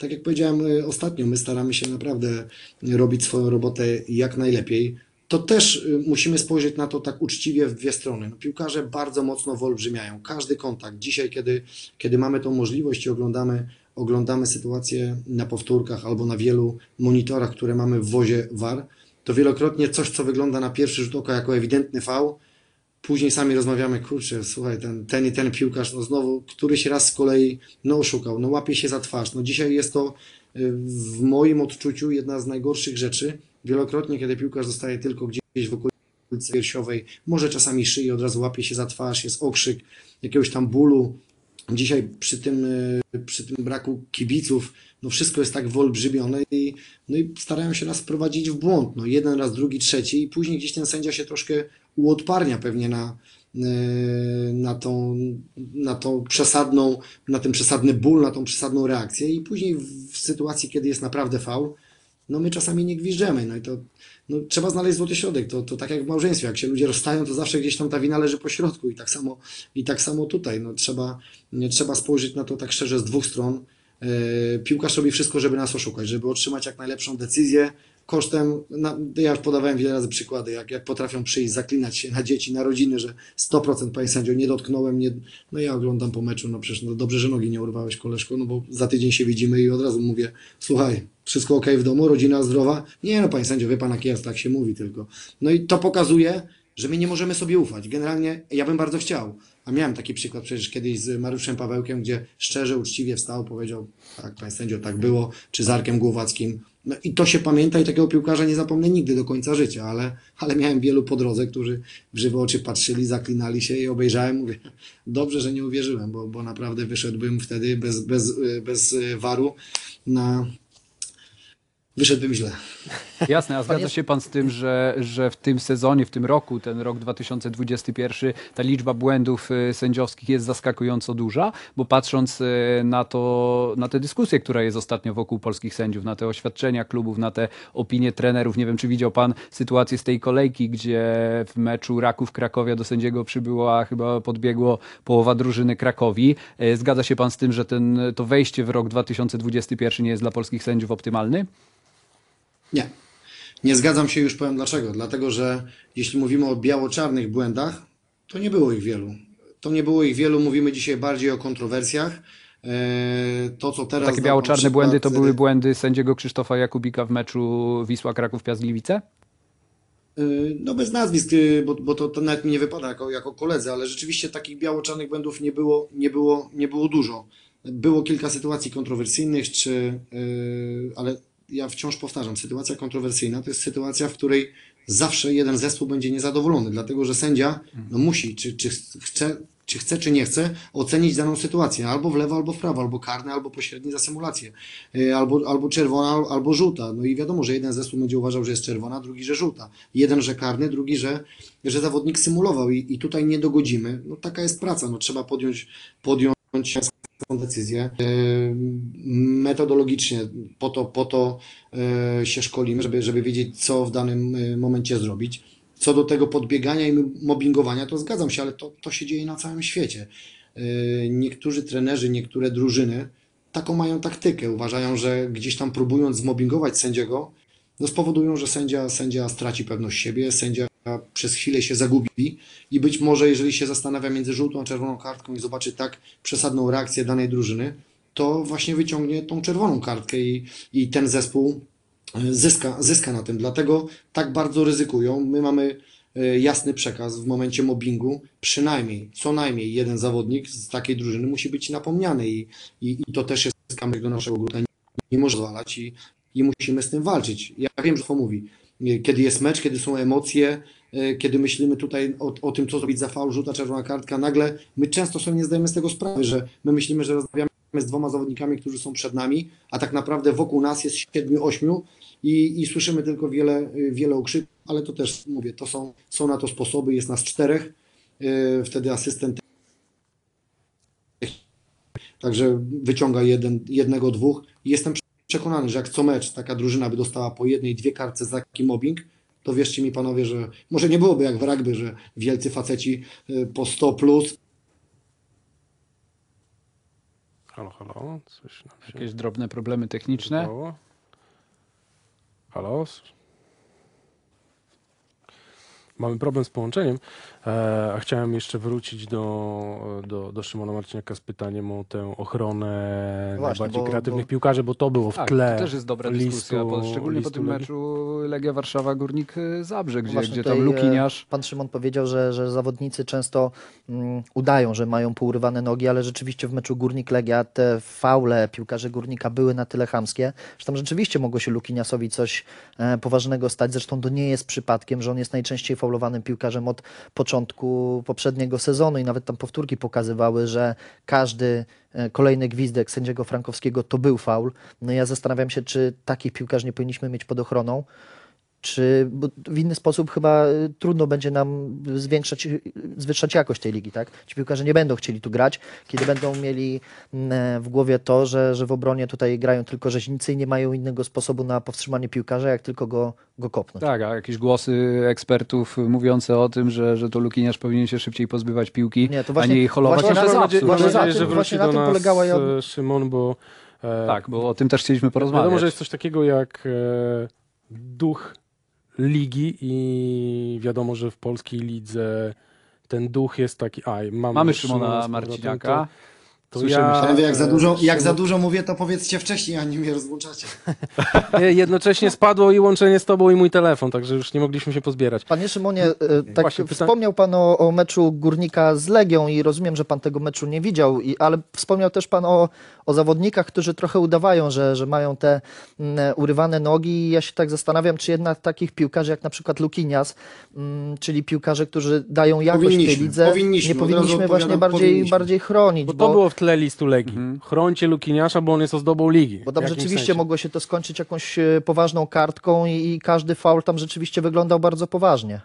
Speaker 3: tak jak powiedziałem e, ostatnio, my staramy się naprawdę robić swoją robotę jak najlepiej. To też y, musimy spojrzeć na to tak uczciwie w dwie strony. No, piłkarze bardzo mocno wyolbrzymiają każdy kontakt. Dzisiaj, kiedy, kiedy mamy tą możliwość i oglądamy, oglądamy sytuację na powtórkach albo na wielu monitorach, które mamy w wozie VAR, to wielokrotnie coś, co wygląda na pierwszy rzut oka jako ewidentny fał, później sami rozmawiamy, kurczę, słuchaj, ten, ten i ten piłkarz, no znowu któryś raz z kolei no oszukał, no łapie się za twarz. No dzisiaj jest to y, w moim odczuciu jedna z najgorszych rzeczy. Wielokrotnie, kiedy piłkarz zostaje tylko gdzieś w okolicy piersiowej, może czasami szyi, od razu łapie się za twarz, jest okrzyk jakiegoś tam bólu. Dzisiaj przy tym, y, przy tym braku kibiców, no wszystko jest tak wyolbrzymione i, no i starają się nas wprowadzić w błąd. No jeden raz, drugi, trzeci i później gdzieś ten sędzia się troszkę uodparnia pewnie na, y, na tą, na tą przesadną, na ten przesadny ból, na tą przesadną reakcję i później w, sytuacji, kiedy jest naprawdę faul, no my czasami nie gwiżdżemy, no i to no, trzeba znaleźć złoty środek, to, to tak jak w małżeństwie, jak się ludzie rozstają, to zawsze gdzieś tam ta wina leży po środku i tak samo, i tak samo tutaj, no trzeba, trzeba spojrzeć na to tak szczerze z dwóch stron, E, Piłkarz robi wszystko, żeby nas oszukać, żeby otrzymać jak najlepszą decyzję, kosztem, na, ja już podawałem wiele razy przykłady, jak, jak potrafią przyjść, zaklinać się na dzieci, na rodziny, że 100% panie sędzio, nie dotknąłem, nie, no ja oglądam po meczu, no przecież no dobrze, że nogi nie urwałeś koleżko, no bo za tydzień się widzimy i od razu mówię, słuchaj, wszystko ok w domu, rodzina zdrowa? Nie no panie sędzio, wie pan jak jest, tak się mówi tylko. No i to pokazuje, że my nie możemy sobie ufać. Generalnie ja bym bardzo chciał, a miałem taki przykład przecież kiedyś z Mariuszem Pawełkiem, gdzie szczerze, uczciwie wstał, powiedział, tak, panie sędzio, tak było, czy z Arkiem Głowackim. No i to się pamięta i takiego piłkarza nie zapomnę nigdy do końca życia, ale, ale miałem wielu po drodze, którzy w żywe oczy patrzyli, zaklinali się i obejrzałem, mówię, dobrze, że nie uwierzyłem, bo, bo naprawdę wyszedłbym wtedy bez, bez, bez waru na... Wyszedłbym źle.
Speaker 1: Jasne, a zgadza się pan z tym, że, że w tym sezonie, w tym roku, ten rok 2021, ta liczba błędów y, sędziowskich jest zaskakująco duża, bo patrząc y, na to, na tę dyskusję, która jest ostatnio wokół polskich sędziów, na te oświadczenia klubów, na te opinie trenerów, nie wiem, czy widział pan sytuację z tej kolejki, gdzie w meczu Raków Krakowia do sędziego przybyła, chyba podbiegło połowa drużyny Krakowi. Y, Zgadza się pan z tym, że ten, to wejście w rok 2021 nie jest dla polskich sędziów optymalny?
Speaker 3: Nie. Nie zgadzam się, już powiem dlaczego. Dlatego, że jeśli mówimy o biało-czarnych błędach, to nie było ich wielu. To nie było ich wielu, mówimy dzisiaj bardziej o kontrowersjach. Eee, To, co teraz.
Speaker 1: Takie biało-czarne
Speaker 3: przykład,
Speaker 1: błędy to
Speaker 3: e,
Speaker 1: były błędy sędziego Krzysztofa Jakubika w meczu Wisła Kraków Piast-Gliwice?
Speaker 3: Yy, No bez nazwisk, bo, bo to, to nawet mi nie wypada jako, jako koledzy, ale rzeczywiście takich biało-czarnych błędów nie było, nie było, nie było dużo. Było kilka sytuacji kontrowersyjnych, czy, ale ja wciąż powtarzam, sytuacja kontrowersyjna to jest sytuacja, w której zawsze jeden zespół będzie niezadowolony, dlatego że sędzia no, musi, czy, czy chce, czy chce, czy nie chce, ocenić daną sytuację, albo w lewo, albo w prawo, albo karne, albo pośrednie za symulację, Yy, albo, albo czerwona, albo żółta. No i wiadomo, że jeden zespół będzie uważał, że jest czerwona, drugi, że żółta. Jeden, że karny, drugi, że, że zawodnik symulował i, i tutaj nie dogodzimy. No taka jest praca, no trzeba podjąć, podjąć tą decyzję. Yy, Metodologicznie po to, po to yy, się szkolimy, żeby, żeby wiedzieć, co w danym yy, momencie zrobić. Co do tego podbiegania i mobbingowania, to zgadzam się, ale to, to się dzieje na całym świecie. Niektórzy trenerzy, niektóre drużyny taką mają taktykę. Uważają, że gdzieś tam próbując zmobbingować sędziego, no spowodują, że sędzia, sędzia straci pewność siebie, sędzia przez chwilę się zagubi i być może jeżeli się zastanawia między żółtą a czerwoną kartką i zobaczy tak przesadną reakcję danej drużyny, to właśnie wyciągnie tą czerwoną kartkę i, i ten zespół e, zyska, zyska na tym. Dlatego tak bardzo ryzykują. My mamy e, jasny przekaz w momencie mobbingu. Przynajmniej, co najmniej jeden zawodnik z takiej drużyny musi być napomniany i, i, i to też jest kamyk do naszego grupa. Nie, nie może zwalać i, i musimy z tym walczyć. Ja wiem, że to mówi. Kiedy jest mecz, kiedy są emocje, e, kiedy myślimy tutaj o, o tym, co zrobić za faul, żółta, czerwona kartka, nagle my często sobie nie zdajemy z tego sprawy, że my myślimy, że rozmawiamy z dwoma zawodnikami, którzy są przed nami, a tak naprawdę wokół nas jest siedmiu, ośmiu i, i słyszymy tylko wiele, wiele okrzyków, ale to też mówię, to są, są na to sposoby, jest nas czterech, e, wtedy asystent Także wyciąga jeden, jednego, dwóch. Jestem przekonany, że jak co mecz taka drużyna by dostała po jednej, dwie kartce za taki mobbing, to wierzcie mi panowie, że może nie byłoby jak w rugby, że wielcy faceci y, po 100 plus.
Speaker 2: Halo, halo, coś nam się
Speaker 1: Jakieś drobne problemy techniczne.
Speaker 2: Halo? Mamy problem z połączeniem, e, a chciałem jeszcze wrócić do, do, do Szymona Marciniaka z pytaniem o tę ochronę
Speaker 4: Właśnie,
Speaker 2: najbardziej
Speaker 4: bo-
Speaker 2: kreatywnych
Speaker 4: bo-
Speaker 2: piłkarzy, bo to było w
Speaker 1: Tak,
Speaker 2: tle.
Speaker 1: to też jest dobra
Speaker 2: listu-
Speaker 1: dyskusja, bo szczególnie po tym
Speaker 2: Legii.
Speaker 1: meczu Legia Warszawa Górnik y, Zabrze, gdzie,
Speaker 4: Właśnie
Speaker 1: gdzie tam
Speaker 4: e,
Speaker 1: Lukiniarz.
Speaker 4: Pan Szymon powiedział, że, że zawodnicy często mm, udają, że mają pourywane nogi, ale rzeczywiście w meczu Górnik Legia te faule piłkarzy Górnika były na tyle chamskie, że tam rzeczywiście mogło się Lukiniasowi coś e, poważnego stać. Zresztą to nie jest przypadkiem, że on jest najczęściej faulowanym piłkarzem od początku poprzedniego sezonu i nawet tam powtórki pokazywały, że każdy e, kolejny gwizdek sędziego Frankowskiego to był faul. No ja zastanawiam się, czy takich piłkarzy nie powinniśmy mieć pod ochroną. Czy bo w inny sposób chyba y, trudno będzie nam zwiększać, y, zwyższać jakość tej ligi, tak? Ci piłkarze nie będą chcieli tu grać, kiedy będą mieli mm, w głowie to, że, że w obronie tutaj grają tylko rzeźnicy i nie mają innego sposobu na powstrzymanie piłkarza, jak tylko go, go kopnąć.
Speaker 1: Tak, a jakieś głosy ekspertów mówiące o tym, że, że to Lukiniarz powinien się szybciej pozbywać piłki,
Speaker 4: Nie, to
Speaker 1: a
Speaker 4: właśnie-
Speaker 1: nie jej holować.
Speaker 4: właśnie
Speaker 1: to
Speaker 4: na właśnie na tym-
Speaker 2: że
Speaker 4: właśnie na
Speaker 2: do
Speaker 4: tym
Speaker 2: nas
Speaker 4: polegała ja-
Speaker 2: e, Szymon, bo e,
Speaker 1: Tak, bo o tym też chcieliśmy porozmawiać.
Speaker 2: wiadomo, że jest coś takiego jak e, duch ligi i wiadomo, że w polskiej lidze ten duch jest taki. Mamy,
Speaker 1: Mamy Szymona
Speaker 2: powrotem,
Speaker 1: Marciniaka.
Speaker 2: To,
Speaker 1: Słyszymy
Speaker 2: ja,
Speaker 1: się.
Speaker 3: Jak za dużo, jak za dużo mówię, to powiedzcie wcześniej, a nie mnie rozłączacie. <laughs>
Speaker 2: Nie, jednocześnie spadło i łączenie z tobą i mój telefon, także już nie mogliśmy się pozbierać.
Speaker 4: Panie Szymonie, e, tak
Speaker 2: Właśnie
Speaker 4: wspomniał Pan o, o meczu Górnika z Legią i rozumiem, że Pan tego meczu nie widział, i, ale wspomniał też Pan o, o zawodnikach, którzy trochę udawają, że, że mają te mm, urywane nogi i ja się tak zastanawiam, czy jednak takich piłkarzy jak na przykład Lukinias, mm, czyli piłkarze, którzy dają jakość tej lidze,
Speaker 3: powinniśmy,
Speaker 4: nie powinniśmy właśnie bardziej,
Speaker 3: powinniśmy.
Speaker 4: bardziej chronić,
Speaker 2: Bo
Speaker 4: bo,
Speaker 2: to było w tle listu Legii.
Speaker 1: Mhm.
Speaker 2: Chroncie Lukiniasza, bo on jest ozdobą ligi.
Speaker 4: bo tam rzeczywiście
Speaker 2: sensie.
Speaker 4: mogło się to skończyć jakąś e, poważną kartką i, i każdy faul tam rzeczywiście wyglądał bardzo poważnie.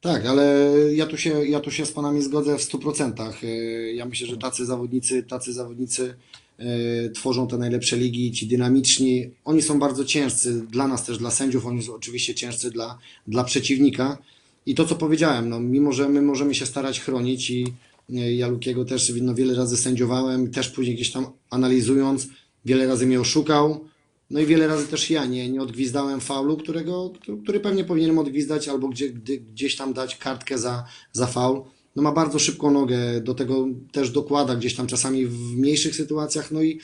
Speaker 3: Tak, ale ja tu się, ja tu się z panami zgodzę w 100%. Y, Ja myślę, że tacy zawodnicy, tacy zawodnicy y, tworzą te najlepsze ligi, ci dynamiczni. Oni są bardzo ciężcy dla nas też, dla sędziów, oni są oczywiście ciężcy dla, dla przeciwnika. I to, co powiedziałem, no, mimo że my możemy się starać chronić i y, ja Lukiego też no, wiele razy sędziowałem, też później gdzieś tam analizując, wiele razy mnie oszukał. No i wiele razy też ja nie, nie odgwizdałem faulu, którego, który pewnie powinienem odgwizdać, albo gdzie, gdzieś tam dać kartkę za, za faul. No ma bardzo szybką nogę, do tego też dokłada gdzieś tam czasami w mniejszych sytuacjach, no i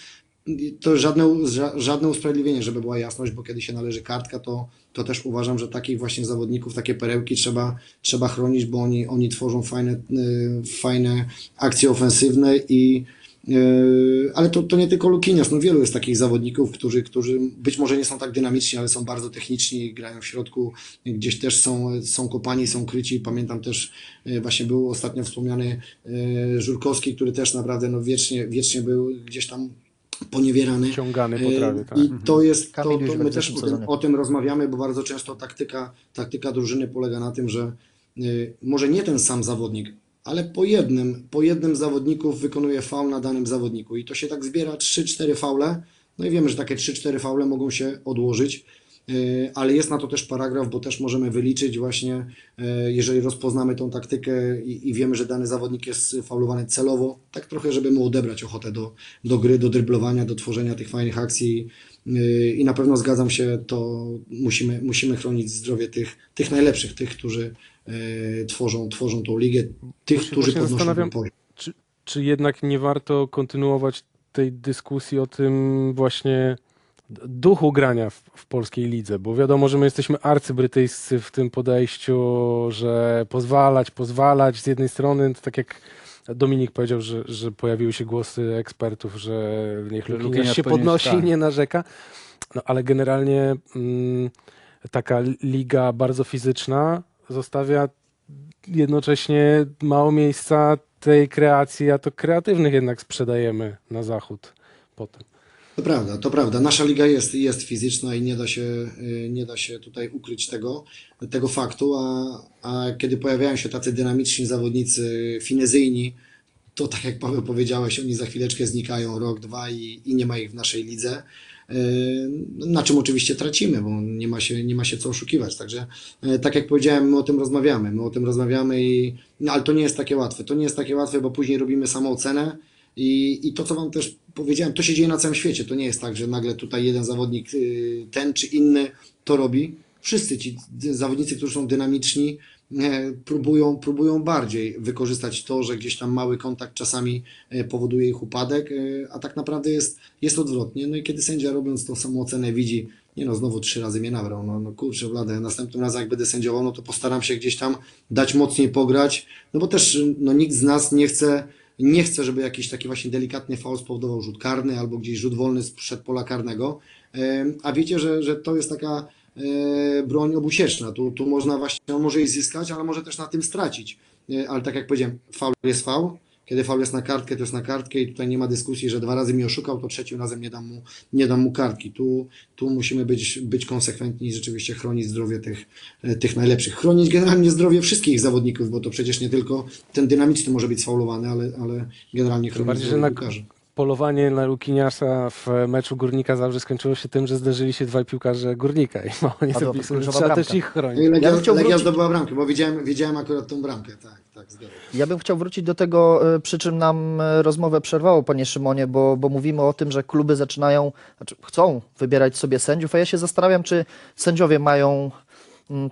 Speaker 3: to żadne, ża- żadne usprawiedliwienie, żeby była jasność, bo kiedy się należy kartka, to, to też uważam, że takich właśnie zawodników, takie perełki trzeba, trzeba chronić, bo oni, oni tworzą fajne, y, fajne akcje ofensywne i Yy, Ale to, to nie tylko Lukinias, no wielu jest takich zawodników, którzy, którzy być może nie są tak dynamiczni, ale są bardzo techniczni, grają w środku, gdzieś też są, są kopani, są kryci. Pamiętam też, yy, właśnie był ostatnio wspomniany Żurkowski, który też naprawdę no wiecznie, wiecznie był gdzieś tam poniewierany.
Speaker 2: Ciągany po trawie, tak.
Speaker 3: I to jest, to, to my też o tym, o tym rozmawiamy, bo bardzo często taktyka, taktyka drużyny polega na tym, że y, może nie ten sam zawodnik, ale po jednym, po jednym zawodniku wykonuje faul na danym zawodniku i to się tak zbiera 3-4 faule, no i wiemy, że takie 3-4 faule mogą się odłożyć, ale jest na to też paragraf, bo też możemy wyliczyć właśnie, y, jeżeli rozpoznamy tą taktykę i, i wiemy, że dany zawodnik jest faulowany celowo, tak trochę, żeby mu odebrać ochotę do, do gry, do dryblowania, do tworzenia tych fajnych akcji Yy, i na pewno zgadzam się, to musimy, musimy chronić zdrowie tych, tych najlepszych, tych, którzy tworzą, tworzą tą ligę, tych,
Speaker 2: Właśnie-
Speaker 3: którzy podnoszą ten poziom.
Speaker 2: Czy, czy jednak nie warto kontynuować tej dyskusji o tym właśnie duchu grania w, w polskiej lidze? Bo wiadomo, że my jesteśmy arcybrytyjscy w tym podejściu, że pozwalać, pozwalać z jednej strony, to tak jak Dominik powiedział, że, że pojawiły się głosy ekspertów, że niech Lukiniarz się podnosi
Speaker 1: tak.
Speaker 2: i nie narzeka. No ale generalnie mm, taka liga bardzo fizyczna zostawia jednocześnie mało miejsca tej kreacji, a to kreatywnych jednak sprzedajemy na zachód potem.
Speaker 3: To prawda, to prawda. Nasza liga jest, jest fizyczna i nie da się, y, nie da się tutaj ukryć tego, tego faktu, a, a kiedy pojawiają się tacy dynamiczni zawodnicy, finezyjni, to tak jak Paweł powiedziałeś, oni za chwileczkę znikają rok, dwa i, i nie ma ich w naszej lidze. Y, Na czym oczywiście tracimy, bo nie ma się, nie ma się co oszukiwać. Także, y, tak jak powiedziałem, my o tym rozmawiamy. My o tym rozmawiamy, i, no, ale to nie jest takie łatwe. To nie jest takie łatwe, bo później robimy samoocenę. I, I to, co Wam też powiedziałem, to się dzieje na całym świecie. To nie jest tak, że nagle tutaj jeden zawodnik, y, ten czy inny to robi. Wszyscy ci zawodnicy, którzy są dynamiczni, e, próbują, próbują bardziej wykorzystać to, że gdzieś tam mały kontakt czasami e, powoduje ich upadek, e, a tak naprawdę jest, jest odwrotnie. No i kiedy sędzia robiąc tą samą ocenę widzi, nie no, znowu trzy razy mnie nabrał, no, no kurczę bladę, następnym razem jak będę sędziował, no to postaram się gdzieś tam dać mocniej pograć, no bo też no, nikt z nas nie chce nie chcę, żeby jakiś taki właśnie delikatny faul spowodował rzut karny albo gdzieś rzut wolny sprzed pola karnego. A wiecie, że, że to jest taka e, broń obusieczna. Tu, tu można właśnie, on może jej zyskać, ale może też na tym stracić. E, Ale tak jak powiedziałem, faul jest faul. Kiedy faul jest na kartkę, to jest na kartkę i tutaj nie ma dyskusji, że dwa razy mi oszukał, to trzecim razem nie dam mu, nie dam mu kartki. Tu, tu musimy być, być konsekwentni i rzeczywiście chronić zdrowie tych, e, tych najlepszych. Chronić generalnie zdrowie wszystkich zawodników, bo to przecież nie tylko ten dynamiczny może być sfaulowany, ale, ale generalnie chronić
Speaker 2: bardziej, że
Speaker 3: zdrowie
Speaker 2: na-
Speaker 3: piłkarzy.
Speaker 2: Polowanie na Lukiniasa w meczu Górnika Zabrze skończyło się tym, że zderzyli się dwaj piłkarze Górnika i oni
Speaker 4: Padła
Speaker 2: sobie
Speaker 4: kluczowa
Speaker 2: trzeba
Speaker 4: bramka.
Speaker 2: też ich chronić.
Speaker 3: No Legia,
Speaker 4: Ja
Speaker 3: Legia
Speaker 4: wrócić-
Speaker 3: zdobyła bramkę, bo widziałem, widziałem akurat tą bramkę, tak, tak.
Speaker 4: Ja bym chciał wrócić do tego, e, przy czym nam e, rozmowę przerwało, panie Szymonie, bo, bo mówimy o tym, że kluby zaczynają, znaczy chcą wybierać sobie sędziów, a ja się zastanawiam, czy sędziowie mają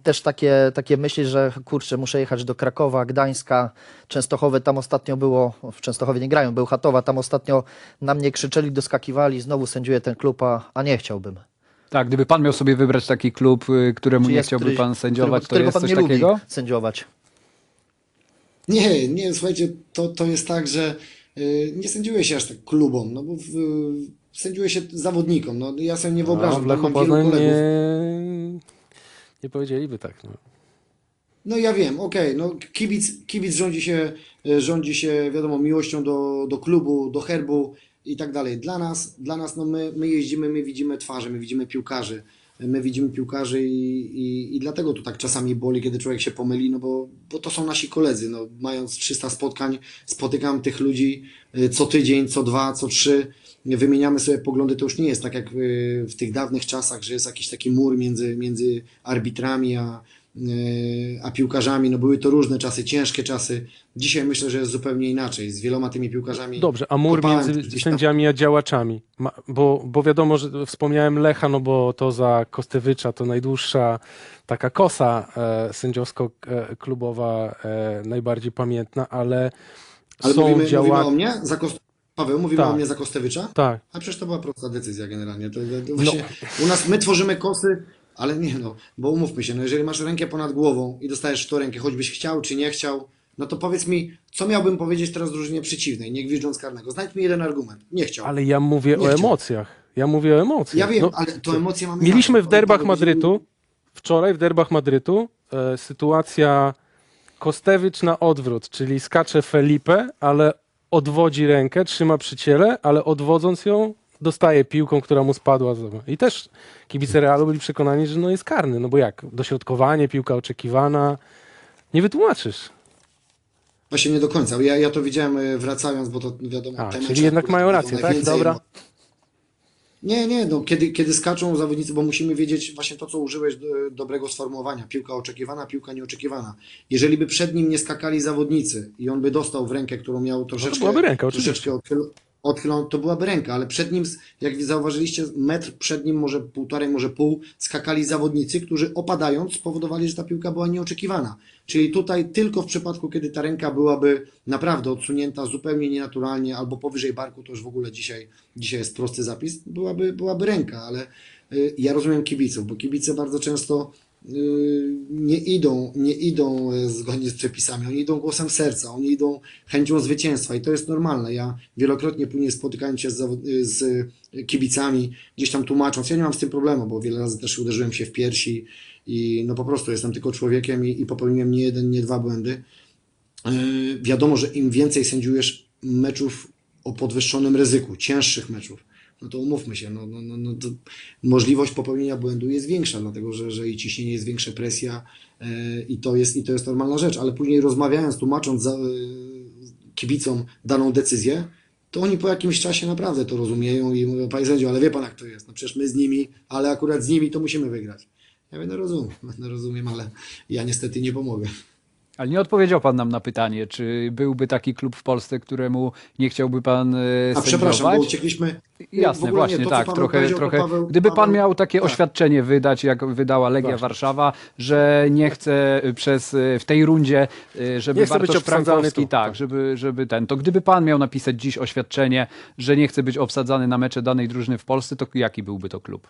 Speaker 4: też takie, takie myśli, że kurczę, muszę jechać do Krakowa, Gdańska, Częstochowy, tam ostatnio było, w Częstochowie nie grają, był Chatowa, tam ostatnio na mnie krzyczeli, doskakiwali, znowu sędziuję ten klub, a, a nie chciałbym.
Speaker 1: Tak, gdyby pan miał sobie wybrać taki klub, y, któremu
Speaker 4: Czy
Speaker 1: nie chciałby
Speaker 4: któryś-
Speaker 1: pan sędziować,
Speaker 4: którego,
Speaker 1: to jest
Speaker 4: którego pan nie
Speaker 1: takiego?
Speaker 4: lubi sędziować.
Speaker 3: Nie, nie, słuchajcie, to, to jest tak, że y, nie sędziuje się aż tak klubom, no bo w, sędziuje się zawodnikom. No, ja sobie nie
Speaker 2: A
Speaker 3: wyobrażam,
Speaker 2: Lechu
Speaker 3: mam wielu kolegów.
Speaker 2: nie, nie powiedzieliby tak. No.
Speaker 3: No ja wiem, okej, no kibic, kibic rządzi się, e, rządzi się, wiadomo, miłością do, do klubu, do herbu i tak dalej. Dla nas, dla nas no my, my jeździmy, my widzimy twarze, my widzimy piłkarzy, my widzimy piłkarzy i, i, i dlatego to tak czasami boli, kiedy człowiek się pomyli, no bo, bo to są nasi koledzy, no mając 300 spotkań, spotykam tych ludzi e, co tydzień, co dwa, co trzy, wymieniamy sobie poglądy, to już nie jest tak jak e, w tych dawnych czasach, że jest jakiś taki mur między, między arbitrami a, e, a piłkarzami. No były to różne czasy, ciężkie czasy. Dzisiaj myślę, że jest zupełnie inaczej. Z wieloma tymi piłkarzami.
Speaker 2: Dobrze, a mur między sędziami a działaczami. Bo, bo wiadomo, że wspomniałem Lecha, no bo to za Kostewycza to najdłuższa taka kosa e, sędziowsko-klubowa, e, najbardziej pamiętna, ale,
Speaker 3: Ale
Speaker 2: są
Speaker 3: mówimy,
Speaker 2: działa...
Speaker 3: mówimy o mnie? Za Kost... Paweł, mówimy
Speaker 2: Tak.
Speaker 3: o mnie za Kostewicza?
Speaker 2: Tak,
Speaker 3: A przecież to była prosta decyzja generalnie. To, to, to
Speaker 2: No.
Speaker 3: właśnie, U nas my tworzymy kosy, ale nie no, bo umówmy się, no jeżeli masz rękę ponad głową i dostajesz w tą rękę, choćbyś chciał czy nie chciał, no to powiedz mi, co miałbym powiedzieć teraz drużynie przeciwnej, nie gwizdząc karnego. Znajdź mi jeden argument. Nie chciał.
Speaker 2: ale ja mówię
Speaker 3: Nie
Speaker 2: o
Speaker 3: chciał.
Speaker 2: emocjach. Ja mówię o emocjach.
Speaker 3: Ja wiem,
Speaker 2: No,
Speaker 3: ale to emocje mamy
Speaker 2: Mieliśmy
Speaker 3: zawsze.
Speaker 2: w derbach Madrytu, wczoraj w derbach Madrytu, e, sytuacja Kostewicz na odwrót, czyli skacze Felipe, ale odwodzi rękę, trzyma przy ciele, ale odwodząc ją, dostaje piłką, która mu spadła. I też kibice Realu byli przekonani, że no jest karny, no bo jak? Dośrodkowanie, piłka oczekiwana. Nie wytłumaczysz.
Speaker 3: Właśnie nie do końca. Ja, ja to widziałem e, wracając, bo to wiadomo.
Speaker 2: A, czyli jednak mają rację, tak? Dobra.
Speaker 3: Nie, nie, no kiedy, kiedy skaczą zawodnicy, bo musimy wiedzieć właśnie to, co użyłeś do, dobrego sformułowania. Piłka oczekiwana, piłka nieoczekiwana. Jeżeli by przed nim nie skakali zawodnicy i on by dostał w rękę, którą miał troszeczkę,
Speaker 2: byłaby ręka, oczywiście.
Speaker 3: troszeczkę odchyl, odchylą, to byłaby ręka, ale przed nim, jak zauważyliście, metr przed nim, może półtorej, może pół, skakali zawodnicy, którzy opadając spowodowali, że ta piłka była nieoczekiwana. Czyli tutaj tylko w przypadku, kiedy ta ręka byłaby naprawdę odsunięta zupełnie nienaturalnie albo powyżej barku, to już w ogóle dzisiaj, dzisiaj jest prosty zapis, byłaby, byłaby ręka, ale y, ja rozumiem kibiców, bo kibice bardzo często nie idą, nie idą e, zgodnie z przepisami, oni idą głosem serca, oni idą chęcią zwycięstwa i to jest normalne. Ja wielokrotnie później spotykając się z, y, z kibicami, gdzieś tam tłumacząc, ja nie mam z tym problemu, bo wiele razy też uderzyłem się w piersi i no po prostu jestem tylko człowiekiem i, i popełniłem nie jeden, nie dwa błędy. Yy, wiadomo, że im więcej sędziujesz meczów o podwyższonym ryzyku, cięższych meczów, no to umówmy się, no, no, no, no możliwość popełnienia błędu jest większa, dlatego że, że i ciśnienie jest większe, presja yy, i, to jest, i to jest normalna rzecz, ale później rozmawiając, tłumacząc za, yy, kibicom daną decyzję, to oni po jakimś czasie naprawdę to rozumieją i mówią, panie sędzio, ale wie pan jak to jest, no przecież my z nimi, ale akurat z nimi to musimy wygrać. Ja mówię, no rozumiem, <laughs> no rozumiem, ale ja niestety nie pomogę.
Speaker 1: Ale nie odpowiedział pan nam na pytanie, czy byłby taki klub w Polsce, któremu nie chciałby pan e,
Speaker 3: A przepraszam, bo uciekliśmy.
Speaker 1: Jasne, właśnie,
Speaker 3: nie, to,
Speaker 1: tak, trochę, trochę.
Speaker 3: Paweł-
Speaker 1: Gdyby pan miał takie
Speaker 3: tak.
Speaker 1: oświadczenie wydać, jak wydała Legia
Speaker 2: Właśnie.
Speaker 1: Warszawa, że nie chce przez, y, w tej rundzie, żeby
Speaker 2: Nie
Speaker 1: Bartosz Frankowski,
Speaker 2: tu.
Speaker 1: tak,
Speaker 2: Tak.
Speaker 1: żeby, żeby ten, to gdyby pan miał napisać dziś oświadczenie, że nie chce być obsadzany na mecze danej drużyny w Polsce, to jaki byłby to klub?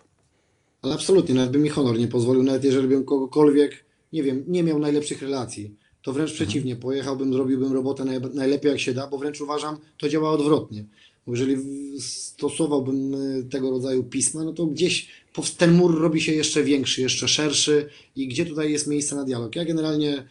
Speaker 3: Ale absolutnie, nawet by mi honor nie pozwolił, nawet jeżeli bym kogokolwiek, nie wiem, nie miał najlepszych relacji, to wręcz przeciwnie, pojechałbym, zrobiłbym robotę naj, najlepiej jak się da, bo wręcz uważam, to działa odwrotnie. Bo jeżeli stosowałbym y, tego rodzaju pisma, no to gdzieś ten mur robi się jeszcze większy, jeszcze szerszy i gdzie tutaj jest miejsce na dialog. Ja generalnie,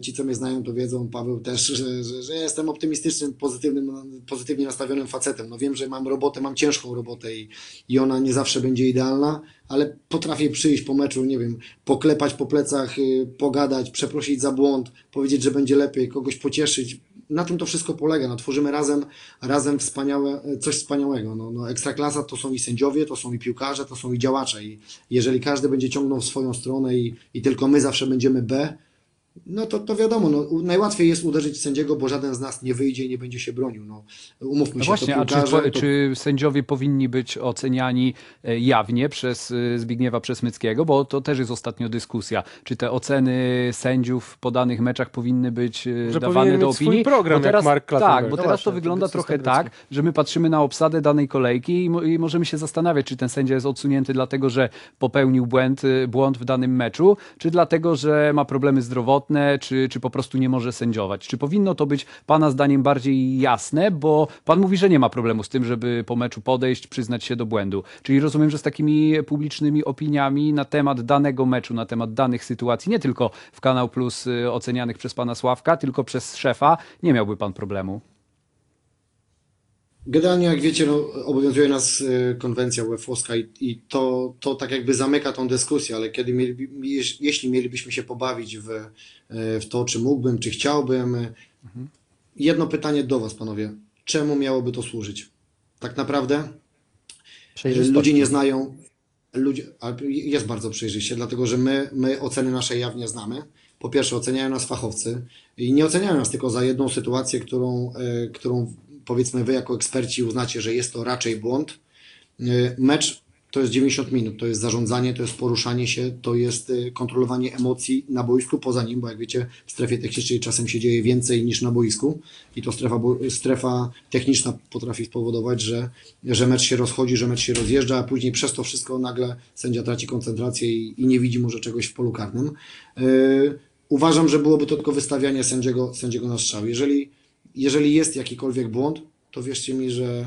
Speaker 3: ci co mnie znają to wiedzą, Paweł też, że, że, że jestem optymistycznym, pozytywnym, pozytywnie nastawionym facetem. No wiem, że mam robotę, mam ciężką robotę i, i ona nie zawsze będzie idealna, ale potrafię przyjść po meczu, nie wiem, poklepać po plecach, y, pogadać, przeprosić za błąd, powiedzieć, że będzie lepiej, kogoś pocieszyć. na tym to wszystko polega. No, tworzymy razem, razem wspaniałe, coś wspaniałego. No, no, ekstraklasa to są i sędziowie, to są i piłkarze, to są i działacze. I jeżeli każdy będzie ciągnął w swoją stronę i, i tylko my zawsze będziemy B, no to, to wiadomo, no, najłatwiej jest uderzyć sędziego, bo żaden z nas nie wyjdzie i nie będzie się bronił. No, umówmy
Speaker 1: No
Speaker 3: się,
Speaker 1: właśnie,
Speaker 3: to
Speaker 1: a czy,
Speaker 3: piłkarze, to
Speaker 1: czy sędziowie powinni być oceniani e, jawnie przez e, Zbigniewa Przesmyckiego? Bo to też jest ostatnio dyskusja. Czy te oceny sędziów w podanych meczach powinny być e,
Speaker 2: Że
Speaker 1: dawane do
Speaker 2: mieć swój
Speaker 1: opinii?
Speaker 2: program,
Speaker 1: bo
Speaker 2: jak
Speaker 1: teraz,
Speaker 2: Mark
Speaker 1: Tak, bo
Speaker 2: No
Speaker 1: teraz
Speaker 4: właśnie,
Speaker 1: to wygląda trochę tak, że my patrzymy na obsadę danej kolejki i, i możemy się zastanawiać, czy ten sędzia jest odsunięty dlatego, że popełnił błęd, błąd w danym meczu, czy dlatego, że ma problemy zdrowotne, czy, czy po prostu nie może sędziować. Czy powinno to być Pana zdaniem bardziej jasne, bo Pan mówi, że nie ma problemu z tym, żeby po meczu podejść, przyznać się do błędu. Czyli rozumiem, że z takimi publicznymi opiniami na temat danego meczu, na temat danych sytuacji, nie tylko w Kanał Plus y, ocenianych przez Pana Sławka, tylko przez szefa, nie miałby Pan problemu.
Speaker 3: Generalnie, jak wiecie, no, obowiązuje nas e, konwencja UEFA i, i to, to tak jakby zamyka tą dyskusję, ale kiedy mieli, jeś- jeśli mielibyśmy się pobawić w, e, w to, czy mógłbym, czy chciałbym, e, jedno pytanie do Was, panowie. Czemu miałoby to służyć? Tak naprawdę ludzie nie znają, ludzie, jest bardzo przejrzyście, dlatego że my, my oceny nasze jawnie znamy. Po pierwsze, oceniają nas fachowcy i nie oceniają nas tylko za jedną sytuację, którą, e, którą powiedzmy wy jako eksperci uznacie, że jest to raczej błąd. E, Mecz to jest 90 minut, to jest zarządzanie, to jest poruszanie się, to jest e, kontrolowanie emocji na boisku, poza nim, bo jak wiecie, w strefie technicznej czasem się dzieje więcej niż na boisku i to strefa, strefa techniczna potrafi spowodować, że, że mecz się rozchodzi, że mecz się rozjeżdża, a później przez to wszystko nagle sędzia traci koncentrację i, i nie widzi może czegoś w polu karnym. Yy, uważam, że byłoby to tylko wystawianie sędziego, sędziego na strzał. Jeżeli, jeżeli jest jakikolwiek błąd, to wierzcie mi, że,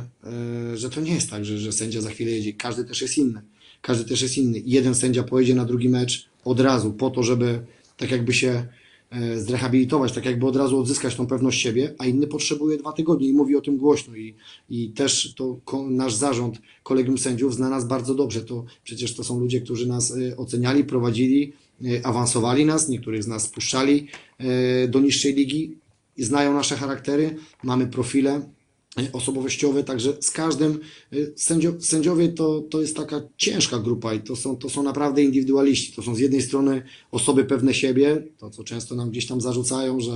Speaker 3: yy, że to nie jest tak, że, że sędzia za chwilę jedzie. Każdy też jest inny. Każdy też jest inny. Jeden sędzia pojedzie na drugi mecz od razu po to, żeby tak jakby się e, zrehabilitować, tak jakby od razu odzyskać tą pewność siebie, a inny potrzebuje dwa tygodnie i mówi o tym głośno i, i też to nasz zarząd, kolegium sędziów zna nas bardzo dobrze, to przecież to są ludzie, którzy nas e, oceniali, prowadzili, e, awansowali nas, niektórych z nas spuszczali e, do niższej ligi, znają nasze charaktery, mamy profile e, osobowościowe, także z każdym e, sędzio, sędziowie to, to jest taka ciężka grupa i to są, to są naprawdę indywidualiści. To są z jednej strony osoby pewne siebie, to co często nam gdzieś tam zarzucają, że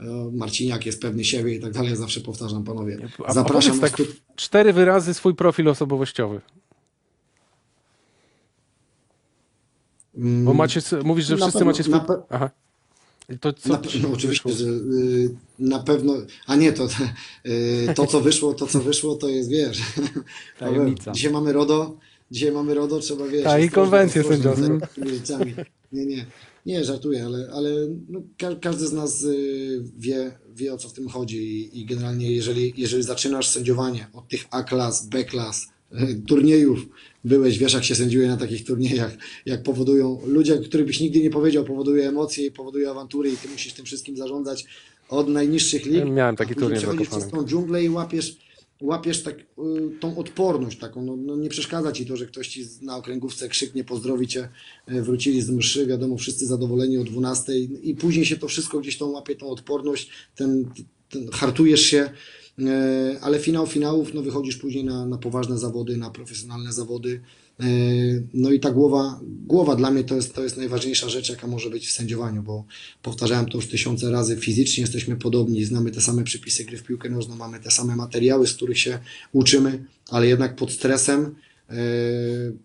Speaker 3: e, Marciniak jest pewny siebie i tak dalej. Zawsze powtarzam, panowie.
Speaker 2: A- a
Speaker 3: Zapraszam was
Speaker 2: tak, cztery wyrazy swój profil osobowościowy. Bo macie, mówisz, że wszyscy
Speaker 3: pewno-
Speaker 2: macie swój... Aha. To co
Speaker 3: Na, no, oczywiście, że y, na pewno, a nie to, <laughs> y, to co wyszło, to co wyszło, to jest, wiesz, <laughs>
Speaker 1: Tajemnica.
Speaker 3: dzisiaj mamy RODO, dzisiaj mamy RODO, trzeba, wiesz,
Speaker 2: Tak, i konwencję
Speaker 3: ostrożnie
Speaker 2: sędziowską.
Speaker 3: Nie, nie, nie, żartuję, ale, ale no, ka każdy z nas y, wie, wie o co w tym chodzi i, i generalnie jeżeli, jeżeli zaczynasz sędziowanie od tych A-klas, B-klas, turniejów, byłeś, wiesz jak się sędziuje na takich turniejach, jak powodują, ludzie, których byś nigdy nie powiedział, powoduje emocje i powoduje awantury i ty musisz tym wszystkim zarządzać od najniższych lig.
Speaker 2: Ja miałem taki turniej
Speaker 3: przechodzisz przez tą dżunglę i łapiesz, łapiesz tak, y, tą odporność taką, no, no nie przeszkadza ci to, że ktoś ci na okręgówce krzyknie, pozdrowi cię, y, wrócili z mszy, wiadomo, wszyscy zadowoleni o 12 i później się to wszystko gdzieś tą łapie, tą odporność, ten, ten hartujesz się, ale finał finałów, no wychodzisz później na, na poważne zawody, na profesjonalne zawody, y, no i ta głowa, głowa dla mnie to jest, to jest najważniejsza rzecz, jaka może być w sędziowaniu, bo powtarzałem to już tysiące razy, fizycznie jesteśmy podobni, znamy te same przepisy gry w piłkę nożną, mamy te same materiały, z których się uczymy, ale jednak pod stresem, e,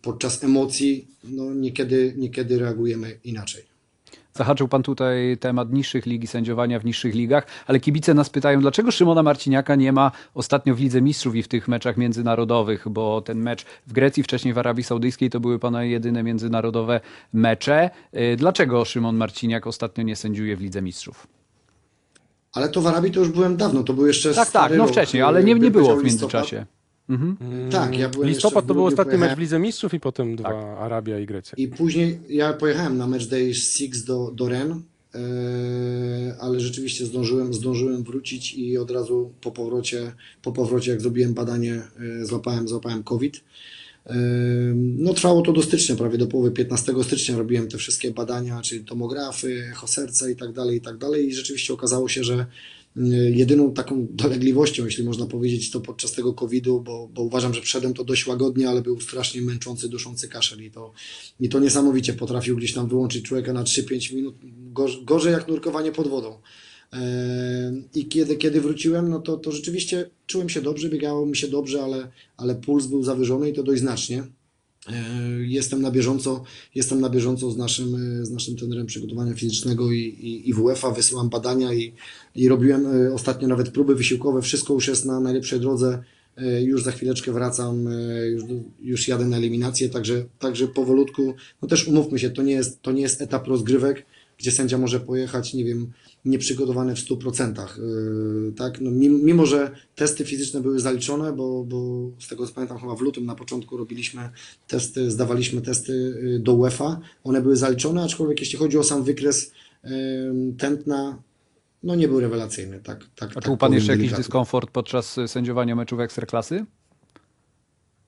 Speaker 3: podczas emocji, no niekiedy, niekiedy reagujemy inaczej.
Speaker 1: Zahaczył Pan tutaj temat niższych lig i sędziowania w niższych ligach, ale kibice nas pytają, dlaczego Szymona Marciniaka nie ma ostatnio w Lidze Mistrzów i w tych meczach międzynarodowych, bo ten mecz w Grecji, wcześniej w Arabii Saudyjskiej to były Pana jedyne międzynarodowe mecze. Y, Dlaczego Szymon Marciniak ostatnio nie sędziuje w Lidze Mistrzów?
Speaker 3: Ale to w Arabii to już byłem dawno, to był jeszcze
Speaker 1: Tak, tak, no wcześniej,
Speaker 3: y,
Speaker 1: ale nie, nie było w międzyczasie. Mhm.
Speaker 3: Tak, ja byłem
Speaker 2: Listopad to był ostatni mecz
Speaker 3: pojechałem-
Speaker 2: w Lidze Mistrzów i potem dwa
Speaker 1: Tak.
Speaker 2: Arabia i Grecja.
Speaker 3: I później ja pojechałem na match day 6 do, do Rennes, e, ale rzeczywiście zdążyłem, zdążyłem wrócić i od razu po powrocie, po powrocie jak zrobiłem badanie, e, złapałem, złapałem COVID. E, No trwało to do stycznia, prawie do połowy 15 stycznia robiłem te wszystkie badania, czyli tomografy, echo serca i tak dalej, i tak dalej i rzeczywiście okazało się, że jedyną taką dolegliwością, jeśli można powiedzieć, to podczas tego COVID-u, bo, bo uważam, że wszedłem to dość łagodnie, ale był strasznie męczący, duszący kaszel i to, i to niesamowicie potrafił gdzieś tam wyłączyć człowieka na 3-5 minut, gorzej, gorzej jak nurkowanie pod wodą. E, I kiedy, kiedy wróciłem, no to, to rzeczywiście czułem się dobrze, biegało mi się dobrze, ale, ale puls był zawyżony i to dość znacznie. E, Jestem na bieżąco, jestem na bieżąco z naszym, e, z naszym trenerem przygotowania fizycznego i, i, i WF-a, wysyłam badania i, i robiłem e, ostatnio nawet próby wysiłkowe, wszystko już jest na najlepszej drodze, już za chwileczkę wracam, już, już jadę na eliminację, także, także powolutku, no też umówmy się, to nie jest, to nie jest etap rozgrywek, gdzie sędzia może pojechać, nie wiem, nieprzygotowany w 100%. Yy, tak? no, mimo, że testy fizyczne były zaliczone, bo, bo z tego co pamiętam, chyba w lutym na początku robiliśmy testy, zdawaliśmy testy yy, do UEFA, one były zaliczone, aczkolwiek jeśli chodzi o sam wykres yy, tętna, no nie był rewelacyjny. Tak, tak,
Speaker 1: A
Speaker 3: tak
Speaker 1: czuł pan
Speaker 3: powiem
Speaker 1: jeszcze jakiś
Speaker 3: delikatnie.
Speaker 1: dyskomfort podczas y, sędziowania meczów Ekstraklasy?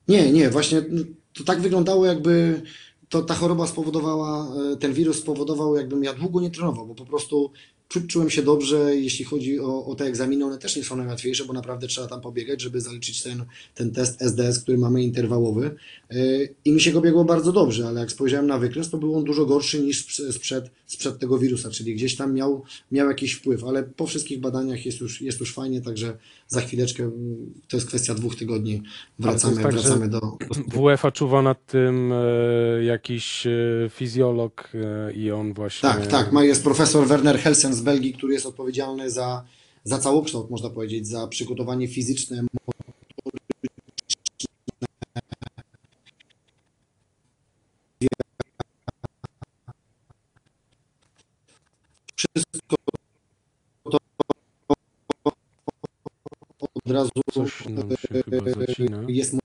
Speaker 3: Nie, nie, właśnie no, to tak wyglądało, jakby to ta choroba spowodowała, ten wirus spowodował, jakbym ja długo nie trenował, bo po prostu czu, czułem się dobrze, jeśli chodzi o, o te egzaminy, one też nie są najłatwiejsze, bo naprawdę trzeba tam pobiegać, żeby zaliczyć ten, ten test SDS, który mamy interwałowy E, i mi się go biegło bardzo dobrze, ale jak spojrzałem na wykres, to był on dużo gorszy niż sprze- sprzed, sprzed tego wirusa, czyli gdzieś tam miał, miał jakiś wpływ, ale po wszystkich badaniach jest już, jest już fajnie, także za chwileczkę, mm, to jest kwestia dwóch tygodni, wracamy,
Speaker 2: tak,
Speaker 3: wracamy do,
Speaker 2: WF-a czuwa nad tym e, jakiś e, fizjolog e, i on właśnie...
Speaker 3: Tak, tak. Jest profesor Werner Helsen z Belgii, który jest odpowiedzialny za, za całokształt, można powiedzieć, za przygotowanie fizyczne. Wszystko to od razu
Speaker 2: Coś nam się chyba zacina.
Speaker 3: jest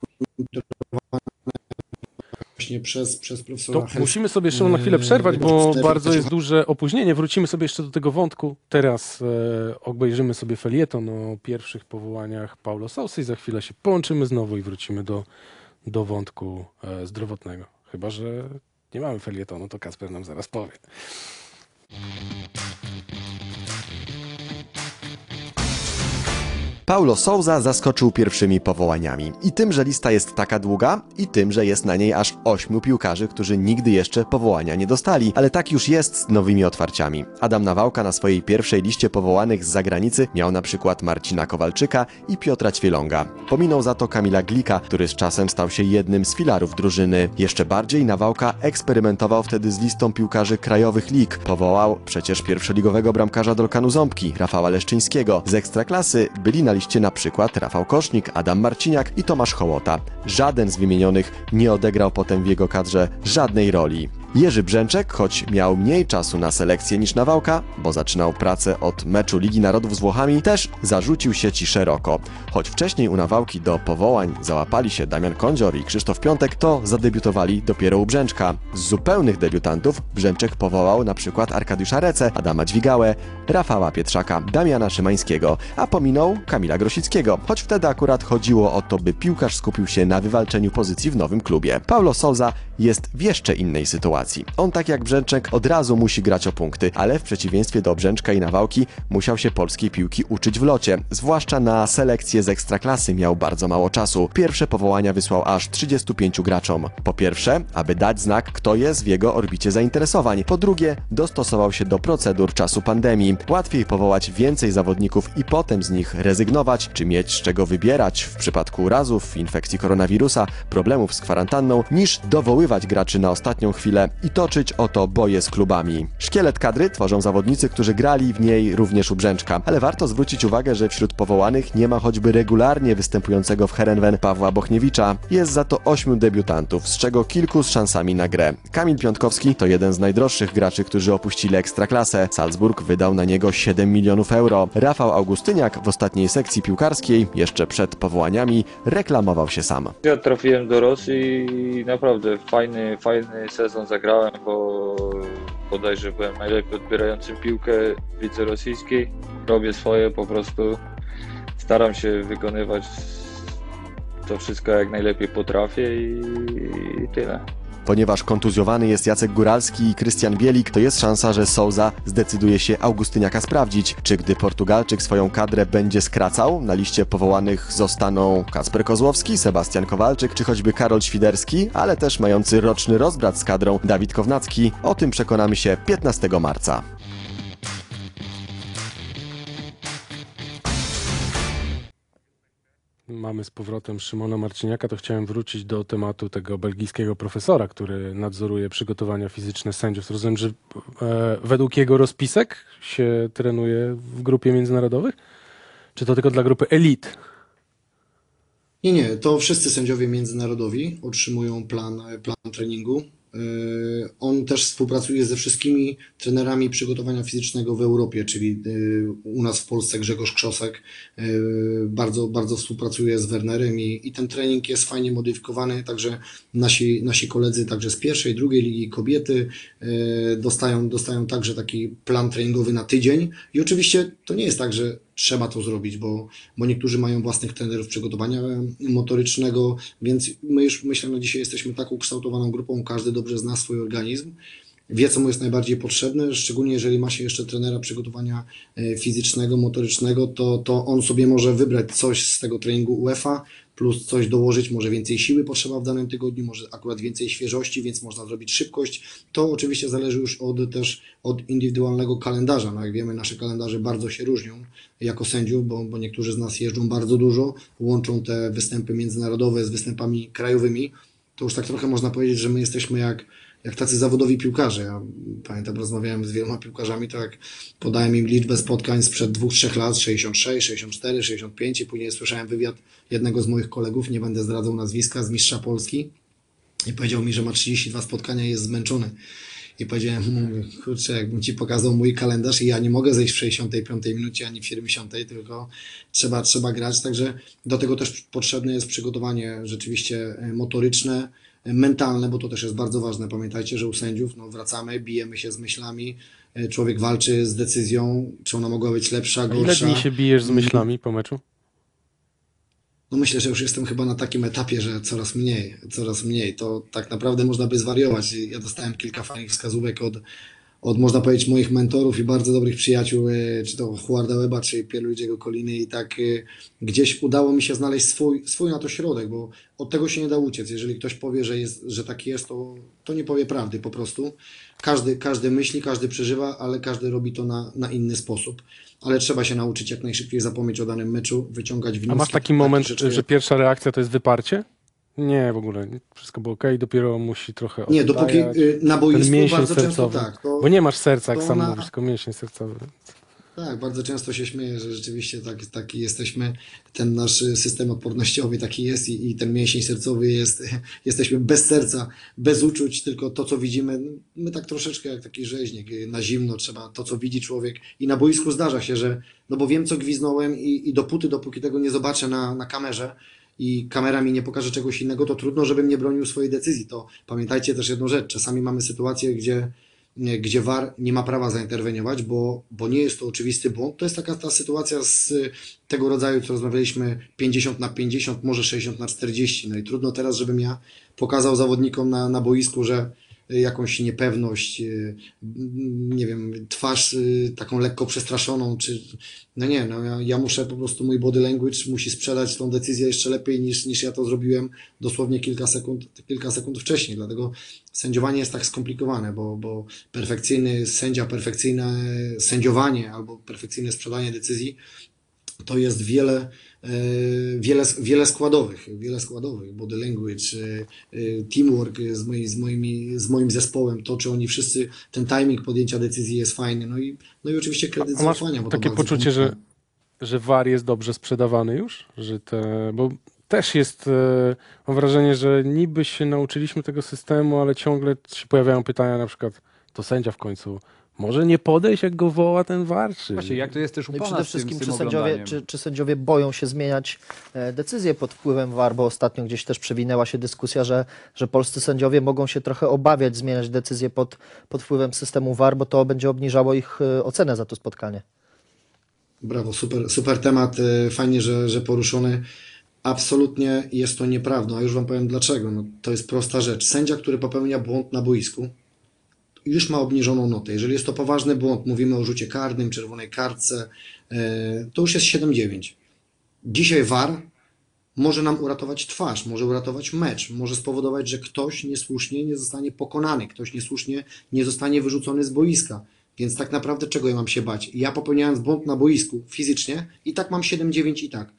Speaker 3: właśnie przez, przez profesora
Speaker 2: To
Speaker 3: Helsena.
Speaker 2: musimy sobie jeszcze na chwilę przerwać, bo bardzo jest duże opóźnienie. Wrócimy sobie jeszcze do tego wątku. Teraz e, obejrzymy sobie felieton o pierwszych powołaniach Paulo Sousy i za chwilę się połączymy znowu i wrócimy do, do wątku e, zdrowotnego. Chyba, że nie mamy felietonu, to Kasper nam zaraz powie.
Speaker 5: Paulo Souza zaskoczył pierwszymi powołaniami. I tym, że lista jest taka długa, i tym, że jest na niej aż ośmiu piłkarzy, którzy nigdy jeszcze powołania nie dostali. Ale tak już jest z nowymi otwarciami. Adam Nawałka na swojej pierwszej liście powołanych z zagranicy miał na przykład Marcina Kowalczyka i Piotra Ćwielonga. Pominął za to Kamila Glika, który z czasem stał się jednym z filarów drużyny. Jeszcze bardziej Nawałka eksperymentował wtedy z listą piłkarzy krajowych lig. Powołał przecież pierwszoligowego bramkarza Dolkanu Ząbki, Rafała Leszczyńskiego. Z ekstraklasy byli na liście na przykład Rafał Kosznik, Adam Marciniak i Tomasz Hołota. Żaden z wymienionych nie odegrał potem w jego kadrze żadnej roli. Jerzy Brzęczek, choć miał mniej czasu na selekcję niż Nawałka, bo zaczynał pracę od meczu Ligi Narodów z Włochami, też zarzucił sieci szeroko. Choć wcześniej u Nawałki do powołań załapali się Damian Kądzior i Krzysztof Piątek, to zadebiutowali dopiero u Brzęczka. Z zupełnych debiutantów Brzęczek powołał na przykład Arkadiusza Rece, Adama Dźwigałę, Rafała Pietrzaka, Damiana Szymańskiego, a pominął Kamila Grosickiego, choć wtedy akurat chodziło o to, by piłkarz skupił się na wywalczeniu pozycji w nowym klubie. Paulo Souza jest w jeszcze innej sytuacji. On tak jak Brzęczek od razu musi grać o punkty, ale w przeciwieństwie do Brzęczka i Nawałki musiał się polskiej piłki uczyć w locie. Zwłaszcza na selekcję z ekstraklasy miał bardzo mało czasu. Pierwsze powołania wysłał aż 35 graczom. Po pierwsze, aby dać znak, kto jest w jego orbicie zainteresowań. Po drugie, dostosował się do procedur czasu pandemii. Łatwiej powołać więcej zawodników i potem z nich rezygnować, czy mieć z czego wybierać w przypadku urazów, infekcji koronawirusa, problemów z kwarantanną, niż dowoływać graczy na ostatnią chwilę i toczyć o to boje z klubami. Szkielet kadry tworzą zawodnicy, którzy grali w niej również u Brzęczka, ale warto zwrócić uwagę, że wśród powołanych nie ma choćby regularnie występującego w Herenwen Pawła Bochniewicza. Jest za to ośmiu debiutantów, z czego kilku z szansami na grę. Kamil Piątkowski to jeden z najdroższych graczy, którzy opuścili ekstraklasę. Salzburg wydał na niego 7 milionów euro. Rafał Augustyniak w ostatniej sekcji piłkarskiej, jeszcze przed powołaniami, reklamował się sam.
Speaker 6: Ja trafiłem do Rosji i naprawdę fajny, fajny sezon zagrałem, bo bodajże byłem najlepiej odbierającym piłkę w lidze rosyjskiej. Robię swoje po prostu. Staram się wykonywać to wszystko jak najlepiej potrafię i, i tyle.
Speaker 5: Ponieważ kontuzjowany jest Jacek Góralski i Krystian Bielik, to jest szansa, że Souza zdecyduje się Augustyniaka sprawdzić. Czy gdy Portugalczyk swoją kadrę będzie skracał, na liście powołanych zostaną Kacper Kozłowski, Sebastian Kowalczyk czy choćby Karol Świderski, ale też mający roczny rozbrat z kadrą Dawid Kownacki. O tym przekonamy się 15 marca.
Speaker 2: Mamy z powrotem Szymona Marciniaka, to chciałem wrócić do tematu tego belgijskiego profesora, który nadzoruje przygotowania fizyczne sędziów. Rozumiem, że e, według jego rozpisek się trenuje w grupie międzynarodowych? Czy to tylko dla grupy elit?
Speaker 3: Nie, nie, to wszyscy sędziowie międzynarodowi otrzymują plan, plan treningu. Yy, On też współpracuje ze wszystkimi trenerami przygotowania fizycznego w Europie, czyli yy, u nas w Polsce Grzegorz Krzosek yy, bardzo, bardzo współpracuje z Wernerem i, i ten trening jest fajnie modyfikowany, także nasi, nasi koledzy także z pierwszej, drugiej ligi kobiety dostają, dostają także taki plan treningowy na tydzień. I oczywiście to nie jest tak, że trzeba to zrobić, bo, bo niektórzy mają własnych trenerów przygotowania motorycznego, więc my już myślę, że dzisiaj jesteśmy tak ukształtowaną grupą, każdy dobrze zna swój organizm, wie co mu jest najbardziej potrzebne, szczególnie jeżeli ma się jeszcze trenera przygotowania e, fizycznego, motorycznego, to, to on sobie może wybrać coś z tego treningu UEFA, plus coś dołożyć, może więcej siły potrzeba w danym tygodniu, może akurat więcej świeżości, więc można zrobić szybkość. To oczywiście zależy już od, też od indywidualnego kalendarza. No jak wiemy, nasze kalendarze bardzo się różnią jako sędziów, bo, bo niektórzy z nas jeżdżą bardzo dużo, łączą te występy międzynarodowe z występami krajowymi. To już tak trochę można powiedzieć, że my jesteśmy jak, jak tacy zawodowi piłkarze. Ja pamiętam, rozmawiałem z wieloma piłkarzami, to jak podałem im liczbę spotkań sprzed dwóch, trzech lat, 66, 64, 65 i później słyszałem wywiad jednego z moich kolegów, nie będę zdradzał nazwiska, z mistrza Polski i powiedział mi, że ma 32 spotkania i jest zmęczony. I powiedziałem, kurczę, jakbym ci pokazał mój kalendarz i ja nie mogę zejść w 65 minucie ani w 70, tylko trzeba, trzeba grać. Także do tego też potrzebne jest przygotowanie rzeczywiście e, motoryczne, mentalne, bo to też jest bardzo ważne. Pamiętajcie, że u sędziów no, wracamy, bijemy się z myślami, e, człowiek walczy z decyzją, czy ona mogła być lepsza,
Speaker 2: A ile
Speaker 3: gorsza.
Speaker 2: dni się bijesz z myślami po meczu?
Speaker 3: No myślę, że już jestem chyba na takim etapie, że coraz mniej, coraz mniej. To tak naprawdę można by zwariować. Ja dostałem kilka fajnych wskazówek od, od można powiedzieć, moich mentorów i bardzo dobrych przyjaciół, e, czy to Huarda Weba, czy Pierluigiego Coliny i tak e, gdzieś udało mi się znaleźć swój, swój na to środek, bo od tego się nie da uciec. Jeżeli ktoś powie, że, jest, że tak jest, to, to nie powie prawdy po prostu. Każdy, każdy myśli, każdy przeżywa, ale każdy robi to na, na inny sposób. Ale trzeba się nauczyć jak najszybciej zapomnieć o danym meczu, wyciągać wnioski.
Speaker 2: A masz taki moment, że pierwsza reakcja to jest wyparcie? Nie, w ogóle. Wszystko było ok, dopiero musi trochę
Speaker 3: Nie, dopóki y, na
Speaker 2: Ten
Speaker 3: boisku
Speaker 2: mięsień
Speaker 3: bardzo często
Speaker 2: sercowy.
Speaker 3: tak. To,
Speaker 2: Bo nie masz serca, jak sam
Speaker 3: na-
Speaker 2: mówisz, tylko mięsień sercowy.
Speaker 3: Tak, bardzo często się śmieję, że rzeczywiście tak, taki jesteśmy, ten nasz system odpornościowy taki jest i, i ten mięsień sercowy jest, <laughs> jesteśmy bez serca, bez uczuć, tylko to, co widzimy, my tak troszeczkę jak taki rzeźnik, na zimno trzeba, to, co widzi człowiek i na boisku zdarza się, że, no bo wiem, co gwiznąłem i, i dopóty, dopóki tego nie zobaczę na, na kamerze, i kamera mi nie pokaże czegoś innego, to trudno, żebym nie bronił swojej decyzji. To pamiętajcie też jedną rzecz. Czasami mamy sytuację, gdzie, nie, gdzie VAR nie ma prawa zainterweniować, bo, bo nie jest to oczywisty błąd. To jest taka ta sytuacja z y, tego rodzaju, co rozmawialiśmy 50 na 50, może 60 na 40. No i trudno teraz, żebym ja pokazał zawodnikom na, na boisku, że jakąś niepewność, y, nie wiem, twarz y, taką lekko przestraszoną, czy no nie, no ja, ja muszę po prostu, mój body language musi sprzedać tą decyzję jeszcze lepiej niż, niż ja to zrobiłem dosłownie kilka sekund, kilka sekund wcześniej, dlatego sędziowanie jest tak skomplikowane, bo, bo perfekcyjny sędzia, perfekcyjne sędziowanie albo perfekcyjne sprzedanie decyzji to jest wiele, wiele, wiele składowych, wiele składowych, body language, e, e, teamwork z, moi, z, moimi, z moim zespołem, to czy oni wszyscy, ten timing podjęcia decyzji jest fajny, no i, no i oczywiście kredyt zaufania. bo
Speaker 2: takie poczucie, że, że VAR jest dobrze sprzedawany już? Że te, bo też jest, mam wrażenie, że niby się nauczyliśmy tego systemu, ale ciągle się pojawiają pytania na przykład, to sędzia w końcu może nie podejść, jak go woła ten VAR? Czy...
Speaker 1: Właśnie, jak to jest też u
Speaker 4: No przede
Speaker 1: tym,
Speaker 4: wszystkim,
Speaker 1: z
Speaker 4: czy
Speaker 1: tym
Speaker 4: sędziowie, czy, czy sędziowie boją się zmieniać e, decyzje pod wpływem VAR, bo ostatnio gdzieś też przewinęła się dyskusja, że, że polscy sędziowie mogą się trochę obawiać zmieniać decyzje pod, pod wpływem systemu VAR, bo to będzie obniżało ich e, ocenę za to spotkanie.
Speaker 3: Brawo, super, super temat, e, fajnie, że, że poruszony. Absolutnie jest to nieprawdą, a już Wam powiem dlaczego. No, to jest prosta rzecz. Sędzia, który popełnia błąd na boisku, już ma obniżoną notę. Jeżeli jest to poważny błąd, mówimy o rzucie karnym, czerwonej kartce, e, to już jest 7-9. Dzisiaj VAR może nam uratować twarz, może uratować mecz, może spowodować, że ktoś niesłusznie nie zostanie pokonany, ktoś niesłusznie nie zostanie wyrzucony z boiska. Więc tak naprawdę czego ja mam się bać? Ja popełniając błąd na boisku fizycznie i tak mam 7-9 i tak.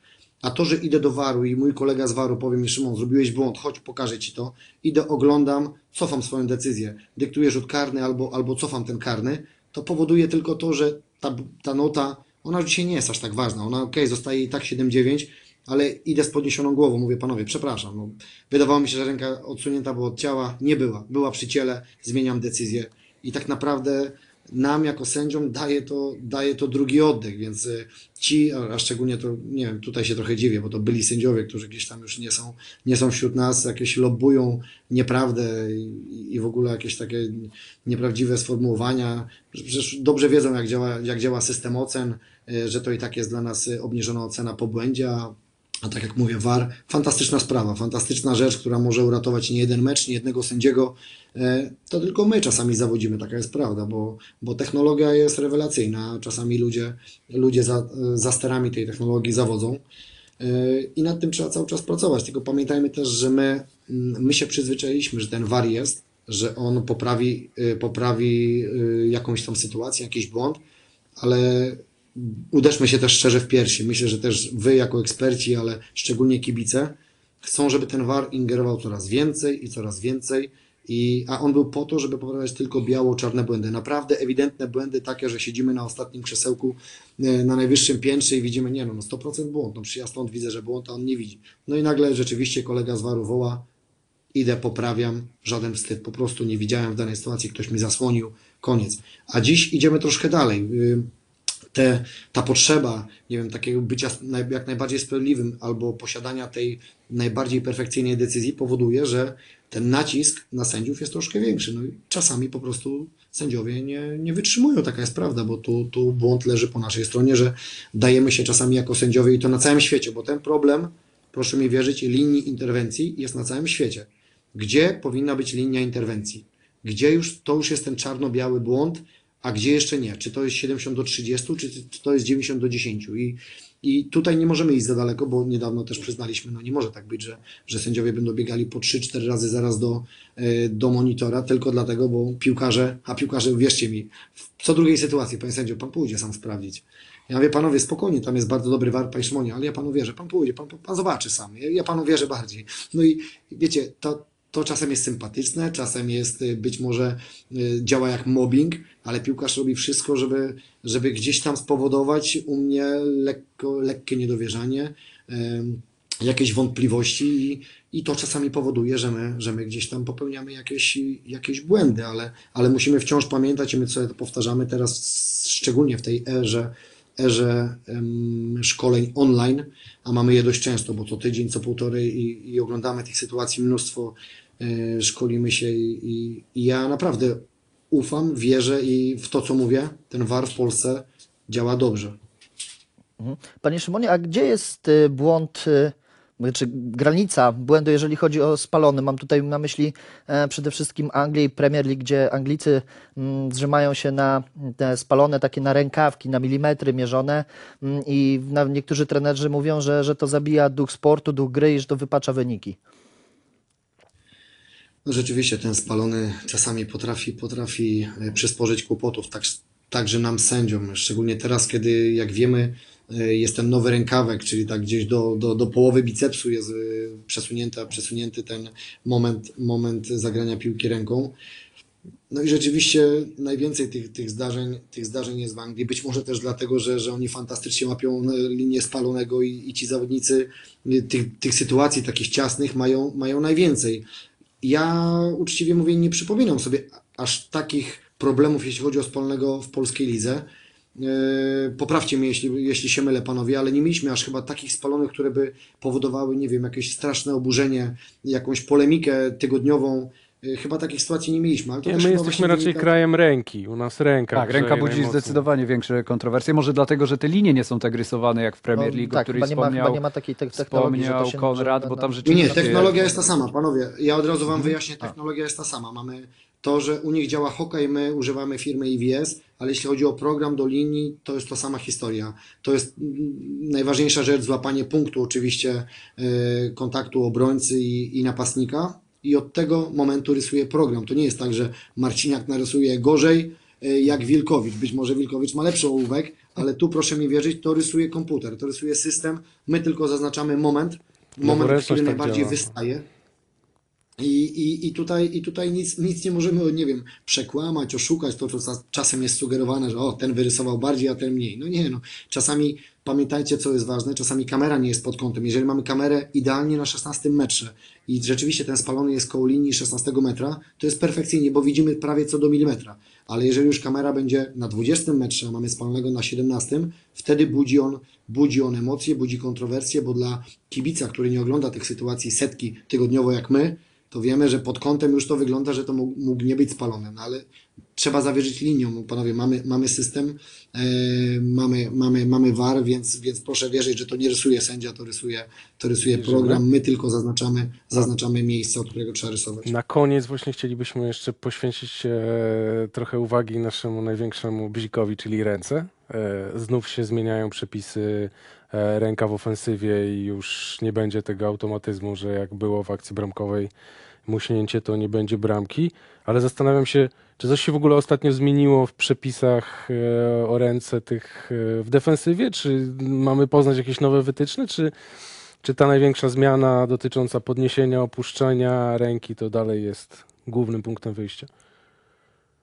Speaker 3: A to, że idę do waru i mój kolega z waru powie mi, Szymon, zrobiłeś błąd, chodź, pokażę ci to. Idę, oglądam, cofam swoją decyzję, dyktuję rzut karny albo, albo cofam ten karny, to powoduje tylko to, że ta, ta nota, ona już dzisiaj nie jest aż tak ważna. Ona, okej, zostaje i tak 7-9, ale idę z podniesioną głową, mówię, panowie, przepraszam. No, wydawało mi się, że ręka odsunięta była od ciała, nie była. Była przy ciele, zmieniam decyzję. I tak naprawdę nam jako sędziom daje to, daje to drugi oddech, więc y, ci, a szczególnie to, nie wiem, tutaj się trochę dziwię, bo to byli sędziowie, którzy gdzieś tam już nie są, nie są wśród nas, jakieś lobbują nieprawdę i, i w ogóle jakieś takie nieprawdziwe sformułowania. Przecież dobrze wiedzą, jak działa, jak działa system ocen, y, że to i tak jest dla nas y, obniżona ocena po błędzie, a a tak jak mówię, VAR, fantastyczna sprawa, fantastyczna rzecz, która może uratować nie jeden mecz, nie jednego sędziego. E, To tylko my czasami zawodzimy, taka jest prawda, bo, bo technologia jest rewelacyjna. Czasami ludzie, ludzie za, za sterami tej technologii zawodzą. E, I nad tym trzeba cały czas pracować. Tylko pamiętajmy też, że my, mm, my się przyzwyczailiśmy, że ten VAR jest, że on poprawi, y, poprawi jakąś tam sytuację, jakiś błąd, ale uderzmy się też szczerze w piersi. Myślę, że też wy jako eksperci, ale szczególnie kibice, chcą, żeby ten VAR ingerował coraz więcej i coraz więcej. I, a on był po to, żeby poprawiać tylko biało-czarne błędy. Naprawdę ewidentne błędy takie, że siedzimy na ostatnim krzesełku e, na najwyższym piętrze i widzimy, nie no, no 100% błąd. No przecież ja stąd widzę, że błąd, a on nie widzi. No i nagle rzeczywiście kolega z VAR-u woła, idę, poprawiam, żaden wstyd, po prostu nie widziałem w danej sytuacji, ktoś mi zasłonił, koniec. A dziś idziemy troszkę dalej. Te, ta potrzeba, nie wiem, takiego bycia jak najbardziej sprawiedliwym albo posiadania tej najbardziej perfekcyjnej decyzji powoduje, że ten nacisk na sędziów jest troszkę większy. No i czasami po prostu sędziowie nie, nie wytrzymują, taka jest prawda, bo tu, tu błąd leży po naszej stronie, że dajemy się czasami jako sędziowie i to na całym świecie, bo ten problem, proszę mi wierzyć, linii interwencji jest na całym świecie. Gdzie powinna być linia interwencji? Gdzie już to już jest ten czarno-biały błąd, a gdzie jeszcze nie? Czy to jest 70 do 30, czy, czy to jest 90 do 10? I, I tutaj nie możemy iść za daleko, bo niedawno też przyznaliśmy, no nie może tak być, że, że sędziowie będą biegali po 3-4 razy zaraz do, e, do monitora, tylko dlatego, bo piłkarze, a piłkarze, wierzcie mi, w co drugiej sytuacji, panie sędzio, pan pójdzie sam sprawdzić. Ja mówię, panowie, spokojnie, tam jest bardzo dobry war, panie Szymonie, ale ja panu wierzę, pan pójdzie, pan, pan zobaczy sam, ja, ja panu wierzę bardziej. No i wiecie, to, to czasem jest sympatyczne, czasem jest y, być może y, działa jak mobbing, ale piłkarz robi wszystko, żeby, żeby gdzieś tam spowodować u mnie lekko, lekkie niedowierzanie, jakieś wątpliwości i, i to czasami powoduje, że my, że my gdzieś tam popełniamy jakieś, jakieś błędy, ale, ale musimy wciąż pamiętać i my sobie to powtarzamy teraz, szczególnie w tej erze, erze szkoleń online, a mamy je dość często, bo co tydzień, co półtorej i, i oglądamy tych sytuacji mnóstwo, e, szkolimy się i, i, ja naprawdę ufam, wierzę i w to, co mówię, ten VAR w Polsce działa dobrze.
Speaker 4: Mhm. Panie Szymonie, a gdzie jest y, błąd, y, czy granica błędu, jeżeli chodzi o spalony? Mam tutaj na myśli e, przede wszystkim Anglię i Premier League, gdzie Anglicy mm, zrzymają się na te spalone takie na rękawki, na milimetry mierzone mm, i niektórzy trenerzy mówią, że, że to zabija duch sportu, duch gry i że to wypacza wyniki.
Speaker 3: No rzeczywiście ten spalony czasami potrafi, potrafi e, przysporzyć kłopotów, tak, także nam sędziom, szczególnie teraz, kiedy jak wiemy, jest ten nowy rękawek, czyli tak gdzieś do, do, do połowy bicepsu jest e, przesunięty, przesunięty ten moment, moment zagrania piłki ręką. No i rzeczywiście najwięcej tych, tych, zdarzeń, tych zdarzeń jest w Anglii. Być może też dlatego, że, że oni fantastycznie łapią e, linię spalonego i, i ci zawodnicy tych, tych sytuacji takich ciasnych mają, mają najwięcej. Ja uczciwie mówię, nie przypominam sobie aż takich problemów, jeśli chodzi o spalonego w polskiej lidze. E, Poprawcie mnie, jeśli, jeśli się mylę, panowie, ale nie mieliśmy aż chyba takich spalonych, które by powodowały, nie wiem, jakieś straszne oburzenie, jakąś polemikę tygodniową y, chyba takich sytuacji nie mieliśmy. Ale to
Speaker 2: Nie, my jesteśmy raczej
Speaker 3: wynika-
Speaker 2: krajem ręki. U nas ręka.
Speaker 1: Tak, ręka budzi
Speaker 2: najmocniej.
Speaker 1: zdecydowanie większe kontrowersje. Może dlatego, że te linie nie są tak rysowane jak w Premier
Speaker 4: No,
Speaker 1: League, o
Speaker 4: tak,
Speaker 1: której
Speaker 4: chyba nie, ma, chyba
Speaker 1: wspomniał,
Speaker 4: nie ma takiej te technologii, że to
Speaker 1: wspomniał
Speaker 4: się
Speaker 1: Konrad, bo tam rzeczywiście...
Speaker 3: Nie, technologia jest ta sama, panowie. Ja od razu wam wyjaśnię,
Speaker 1: Mhm.
Speaker 3: technologia jest ta sama. Mamy to, że u nich działa Hoka my używamy firmy IWS, ale jeśli chodzi o program do linii, to jest to sama historia. To jest mm, najważniejsza rzecz, złapanie punktu oczywiście e, kontaktu obrońcy i, i napastnika i od tego momentu rysuje program. To nie jest tak, że Marciniak narysuje gorzej e, jak Wilkowicz. Być może Wilkowicz ma lepszy ołówek, ale tu proszę mi wierzyć, to rysuje komputer, to rysuje system. My tylko zaznaczamy moment, moment, który
Speaker 2: tak
Speaker 3: najbardziej
Speaker 2: działa.
Speaker 3: wystaje. I, i, i tutaj, i tutaj nic, nic nie możemy, nie wiem, przekłamać, oszukać to, co czas- czasem jest sugerowane, że o, ten wyrysował bardziej, a ten mniej. No nie, no. Czasami pamiętajcie, co jest ważne, czasami kamera nie jest pod kątem. Jeżeli mamy kamerę idealnie na 16 metrze i rzeczywiście ten spalony jest koło linii 16 metra, to jest perfekcyjnie, bo widzimy prawie co do milimetra. Ale jeżeli już kamera będzie na 20 metrze, a mamy spalonego na 17, wtedy budzi on, budzi on emocje, budzi kontrowersje, bo dla kibica, który nie ogląda tych sytuacji setki tygodniowo jak my, to wiemy, że pod kątem już to wygląda, że to mógł, mógł nie być spalony, no ale trzeba zawierzyć linią. No, Panowie, mamy, mamy system, e, mamy, mamy, mamy VAR, więc, więc proszę wierzyć, że to nie rysuje sędzia, to rysuje, to rysuje program. My tylko zaznaczamy, zaznaczamy miejsce, od którego trzeba rysować.
Speaker 2: Na koniec właśnie chcielibyśmy jeszcze poświęcić e, trochę uwagi naszemu największemu bzikowi, czyli ręce. E, znów się zmieniają przepisy e, ręka w ofensywie i już nie będzie tego automatyzmu, że jak było w akcji bramkowej muśnięcie, to nie będzie bramki. Ale zastanawiam się, czy coś się w ogóle ostatnio zmieniło w przepisach e, o ręce tych e, w defensywie? Czy mamy poznać jakieś nowe wytyczne? Czy, czy ta największa zmiana dotycząca podniesienia, opuszczenia ręki to dalej jest głównym punktem wyjścia?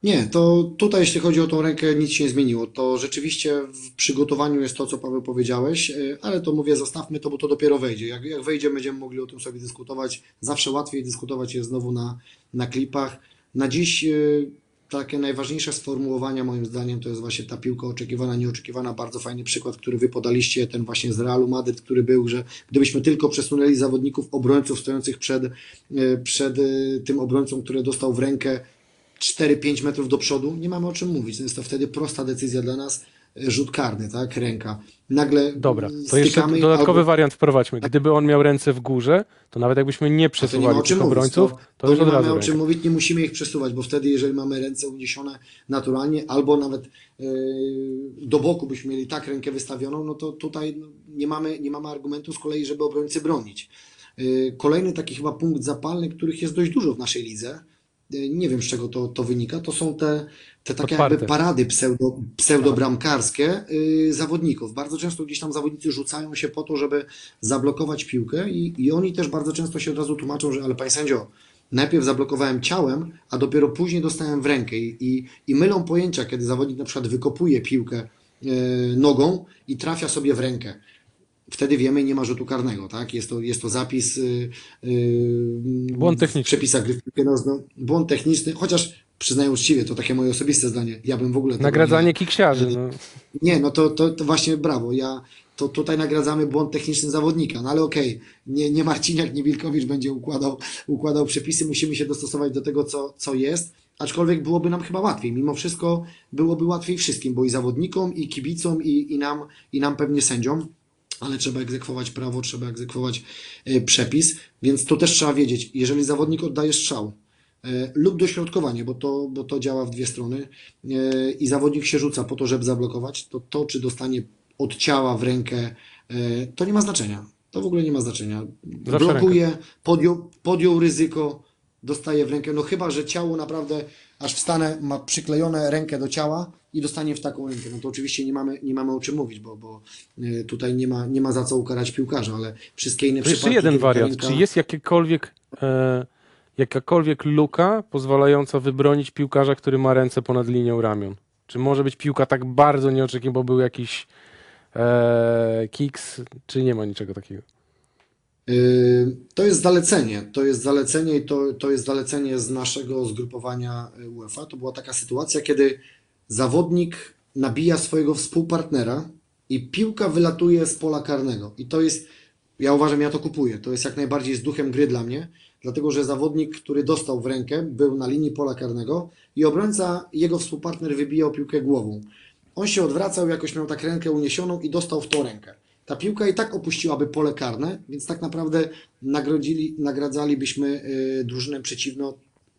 Speaker 3: Nie, to tutaj jeśli chodzi o tą rękę nic się nie zmieniło. To rzeczywiście w przygotowaniu jest to, co Paweł powiedziałeś, y, ale to mówię, zostawmy to, bo to dopiero wejdzie. Jak, jak wejdzie, będziemy mogli o tym sobie dyskutować. Zawsze łatwiej dyskutować jest znowu na, na klipach. Na dziś y, takie najważniejsze sformułowania moim zdaniem to jest właśnie ta piłka oczekiwana, nieoczekiwana. Bardzo fajny przykład, który wy podaliście, ten właśnie z Realu Madryt, który był, że gdybyśmy tylko przesunęli zawodników, obrońców stojących przed, y, przed tym obrońcą, który dostał w rękę 4-5 metrów do przodu, nie mamy o czym mówić. Jest to wtedy prosta decyzja dla nas, e, rzut karny, tak, ręka. Nagle
Speaker 2: Dobra, to jeszcze dodatkowy
Speaker 3: albo-
Speaker 2: wariant wprowadźmy. Gdyby on miał ręce w górze, to nawet jakbyśmy nie przesuwali tych
Speaker 3: mówić.
Speaker 2: obrońców,
Speaker 3: To,
Speaker 2: to już
Speaker 3: nie
Speaker 2: od
Speaker 3: mamy
Speaker 2: razu
Speaker 3: o czym mówić, nie musimy ich przesuwać, bo wtedy, jeżeli mamy ręce uniesione naturalnie, albo nawet e, do boku byśmy mieli tak rękę wystawioną, no to tutaj no, nie, mamy, nie mamy argumentu z kolei, żeby obrońcy bronić. E, Kolejny taki chyba punkt zapalny, których jest dość dużo w naszej lidze, nie wiem z czego to, to wynika, to są te, te takie
Speaker 2: Podparte.
Speaker 3: jakby parady pseudo, pseudobramkarskie y, zawodników. Bardzo często gdzieś tam zawodnicy rzucają się po to, żeby zablokować piłkę i, i oni też bardzo często się od razu tłumaczą, że ale panie sędzio, najpierw zablokowałem ciałem, a dopiero później dostałem w rękę i, i, i mylą pojęcia, kiedy zawodnik na przykład wykopuje piłkę y, nogą i trafia sobie w rękę. Wtedy wiemy, nie ma rzutu karnego, tak? Jest to, jest to zapis y, y,
Speaker 2: Błąd
Speaker 3: w
Speaker 2: techniczny.
Speaker 3: przepisach gry w piłkę nożną. Błąd techniczny, chociaż przyznaję uczciwie, to takie moje osobiste zdanie. Ja bym w ogóle
Speaker 2: Nagradzanie
Speaker 3: nie,
Speaker 2: kiksiarzy. No.
Speaker 3: nie, no to, to, to właśnie brawo. Ja, to tutaj nagradzamy błąd techniczny zawodnika, no ale okej, nie, nie Marciniak, nie Wilkowicz będzie układał, układał przepisy, musimy się dostosować do tego, co, co jest, aczkolwiek byłoby nam chyba łatwiej. Mimo wszystko byłoby łatwiej wszystkim, bo i zawodnikom, i kibicom, i, i, nam, i nam pewnie sędziom, ale trzeba egzekwować prawo, trzeba egzekwować e, przepis, więc to też trzeba wiedzieć, jeżeli zawodnik oddaje strzał, e, lub dośrodkowanie, bo to, bo to działa w dwie strony e, i zawodnik się rzuca po to, żeby zablokować, to to, czy dostanie od ciała w rękę, to nie ma znaczenia. To w ogóle nie ma znaczenia.
Speaker 2: Zawsze
Speaker 3: Blokuje, podjął, podjął ryzyko, dostaje w rękę. No chyba, że ciało naprawdę aż wstanę, ma przyklejone rękę do ciała i dostanie w taką rękę. No to oczywiście nie mamy, nie mamy o czym mówić, bo, bo e, tutaj nie ma, nie ma za co ukarać piłkarza, ale wszystkie inne
Speaker 2: To jeszcze
Speaker 3: przypadki,
Speaker 2: jeden
Speaker 3: kiedy ta
Speaker 2: wariant.
Speaker 3: ręka-
Speaker 2: Czy jest jakiekolwiek, e, jakakolwiek luka pozwalająca wybronić piłkarza, który ma ręce ponad linią ramion? Czy może być piłka tak bardzo nieoczekiwana, bo był jakiś e, kiks, czy nie ma niczego takiego?
Speaker 3: Yy, To jest zalecenie. To jest zalecenie i to, to jest zalecenie z naszego zgrupowania UEFA. To była taka sytuacja, kiedy zawodnik nabija swojego współpartnera i piłka wylatuje z pola karnego. I to jest, ja uważam, ja to kupuję. To jest jak najbardziej z duchem gry dla mnie, dlatego że zawodnik, który dostał w rękę, był na linii pola karnego i obrońca, jego współpartner wybijał piłkę głową. On się odwracał, jakoś miał tak rękę uniesioną i dostał w tą rękę. Ta piłka i tak opuściłaby pole karne, więc tak naprawdę nagrodzili, nagradzalibyśmy y, drużynę przeciwną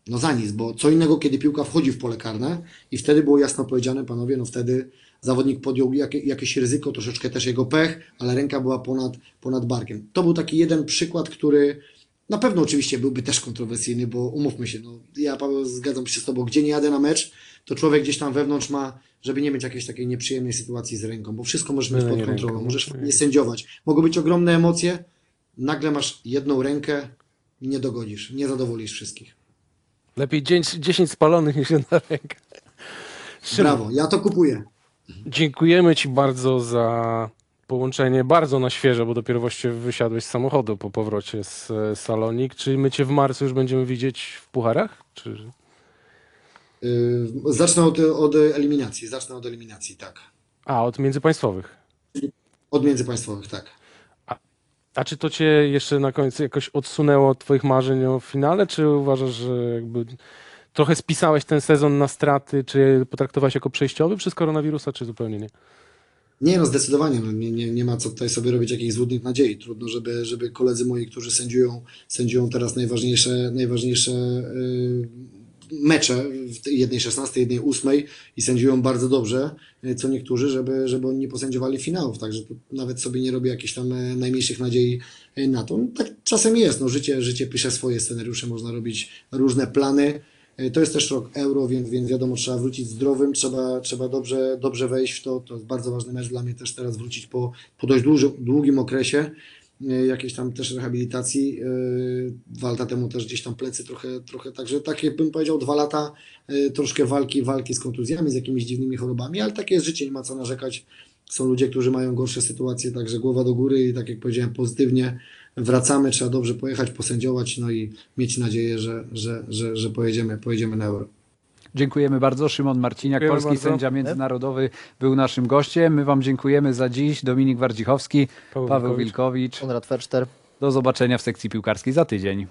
Speaker 3: no za nic, bo co innego, kiedy piłka wchodzi w pole karne i wtedy było jasno powiedziane, panowie, no wtedy zawodnik podjął jakie, jakieś ryzyko, troszeczkę też jego pech, ale ręka była ponad, ponad barkiem. To był taki jeden przykład, który na pewno oczywiście byłby też kontrowersyjny, bo umówmy się, no, ja Paweł zgadzam się z Tobą, gdzie nie jadę na mecz, to człowiek gdzieś tam wewnątrz ma, żeby nie mieć jakiejś takiej nieprzyjemnej sytuacji z ręką, bo wszystko możesz mieć pod
Speaker 2: Mylenie
Speaker 3: kontrolą, możesz
Speaker 2: no.
Speaker 3: nie sędziować. Mogą być ogromne emocje, nagle masz jedną rękę i nie dogodzisz, nie zadowolisz wszystkich.
Speaker 2: Lepiej 10, 10 spalonych niż jedna ręka. Szymon,
Speaker 3: Brawo, ja to kupuję.
Speaker 2: Dziękujemy Ci bardzo za połączenie bardzo na świeżo, bo dopiero właściwie wysiadłeś z samochodu po powrocie z e, Salonik. Czy my Cię w marcu już będziemy widzieć w pucharach? Czy...
Speaker 3: Yy, Zacznę od, od eliminacji, zacznę od eliminacji, tak.
Speaker 2: A, od międzypaństwowych.
Speaker 3: Od międzypaństwowych, tak.
Speaker 2: A czy to Cię jeszcze na końcu jakoś odsunęło od Twoich marzeń o finale, czy uważasz, że jakby trochę spisałeś ten sezon na straty, czy potraktowałeś jako przejściowy przez koronawirusa, czy zupełnie nie?
Speaker 3: Nie, no zdecydowanie, no, nie, nie, nie ma co tutaj sobie robić jakichś złudnych nadziei. Trudno, żeby, żeby koledzy moi, którzy sędziują, sędziują teraz najważniejsze, najważniejsze yy, mecze w jednej 16, jednej 8 i sędziują bardzo dobrze, yy, co niektórzy, żeby, żeby oni nie posędziowali finałów. Także nawet sobie nie robię jakichś tam e, najmniejszych nadziei e, na to. No, tak czasem jest, no, życie, życie pisze swoje scenariusze, można robić różne plany. E, To jest też rok euro, więc, więc wiadomo, trzeba wrócić zdrowym, trzeba, trzeba dobrze, dobrze wejść w to. To jest bardzo ważny mecz dla mnie też teraz wrócić po, po dość długim okresie e, jakiejś tam też rehabilitacji. Dwa lata temu też gdzieś tam plecy trochę, trochę także tak bym powiedział, dwa lata e, troszkę walki, walki z kontuzjami, z jakimiś dziwnymi chorobami, ale takie jest życie, nie ma co narzekać. Są ludzie, którzy mają gorsze sytuacje, także głowa do góry i tak jak powiedziałem, pozytywnie wracamy, trzeba dobrze pojechać, posędziować, no i mieć nadzieję, że, że, że, że pojedziemy, pojedziemy na euro.
Speaker 1: Dziękujemy bardzo. Szymon Marciniak,
Speaker 2: Dziękujemy
Speaker 1: polski
Speaker 2: bardzo.
Speaker 1: sędzia międzynarodowy, był naszym gościem. My Wam dziękujemy za dziś. Dominik Wardzichowski,
Speaker 2: Paweł
Speaker 1: Paweł
Speaker 2: Wilkowicz.
Speaker 1: Wilkowicz.
Speaker 4: Konrad Ferszter.
Speaker 1: Do zobaczenia w sekcji piłkarskiej za tydzień.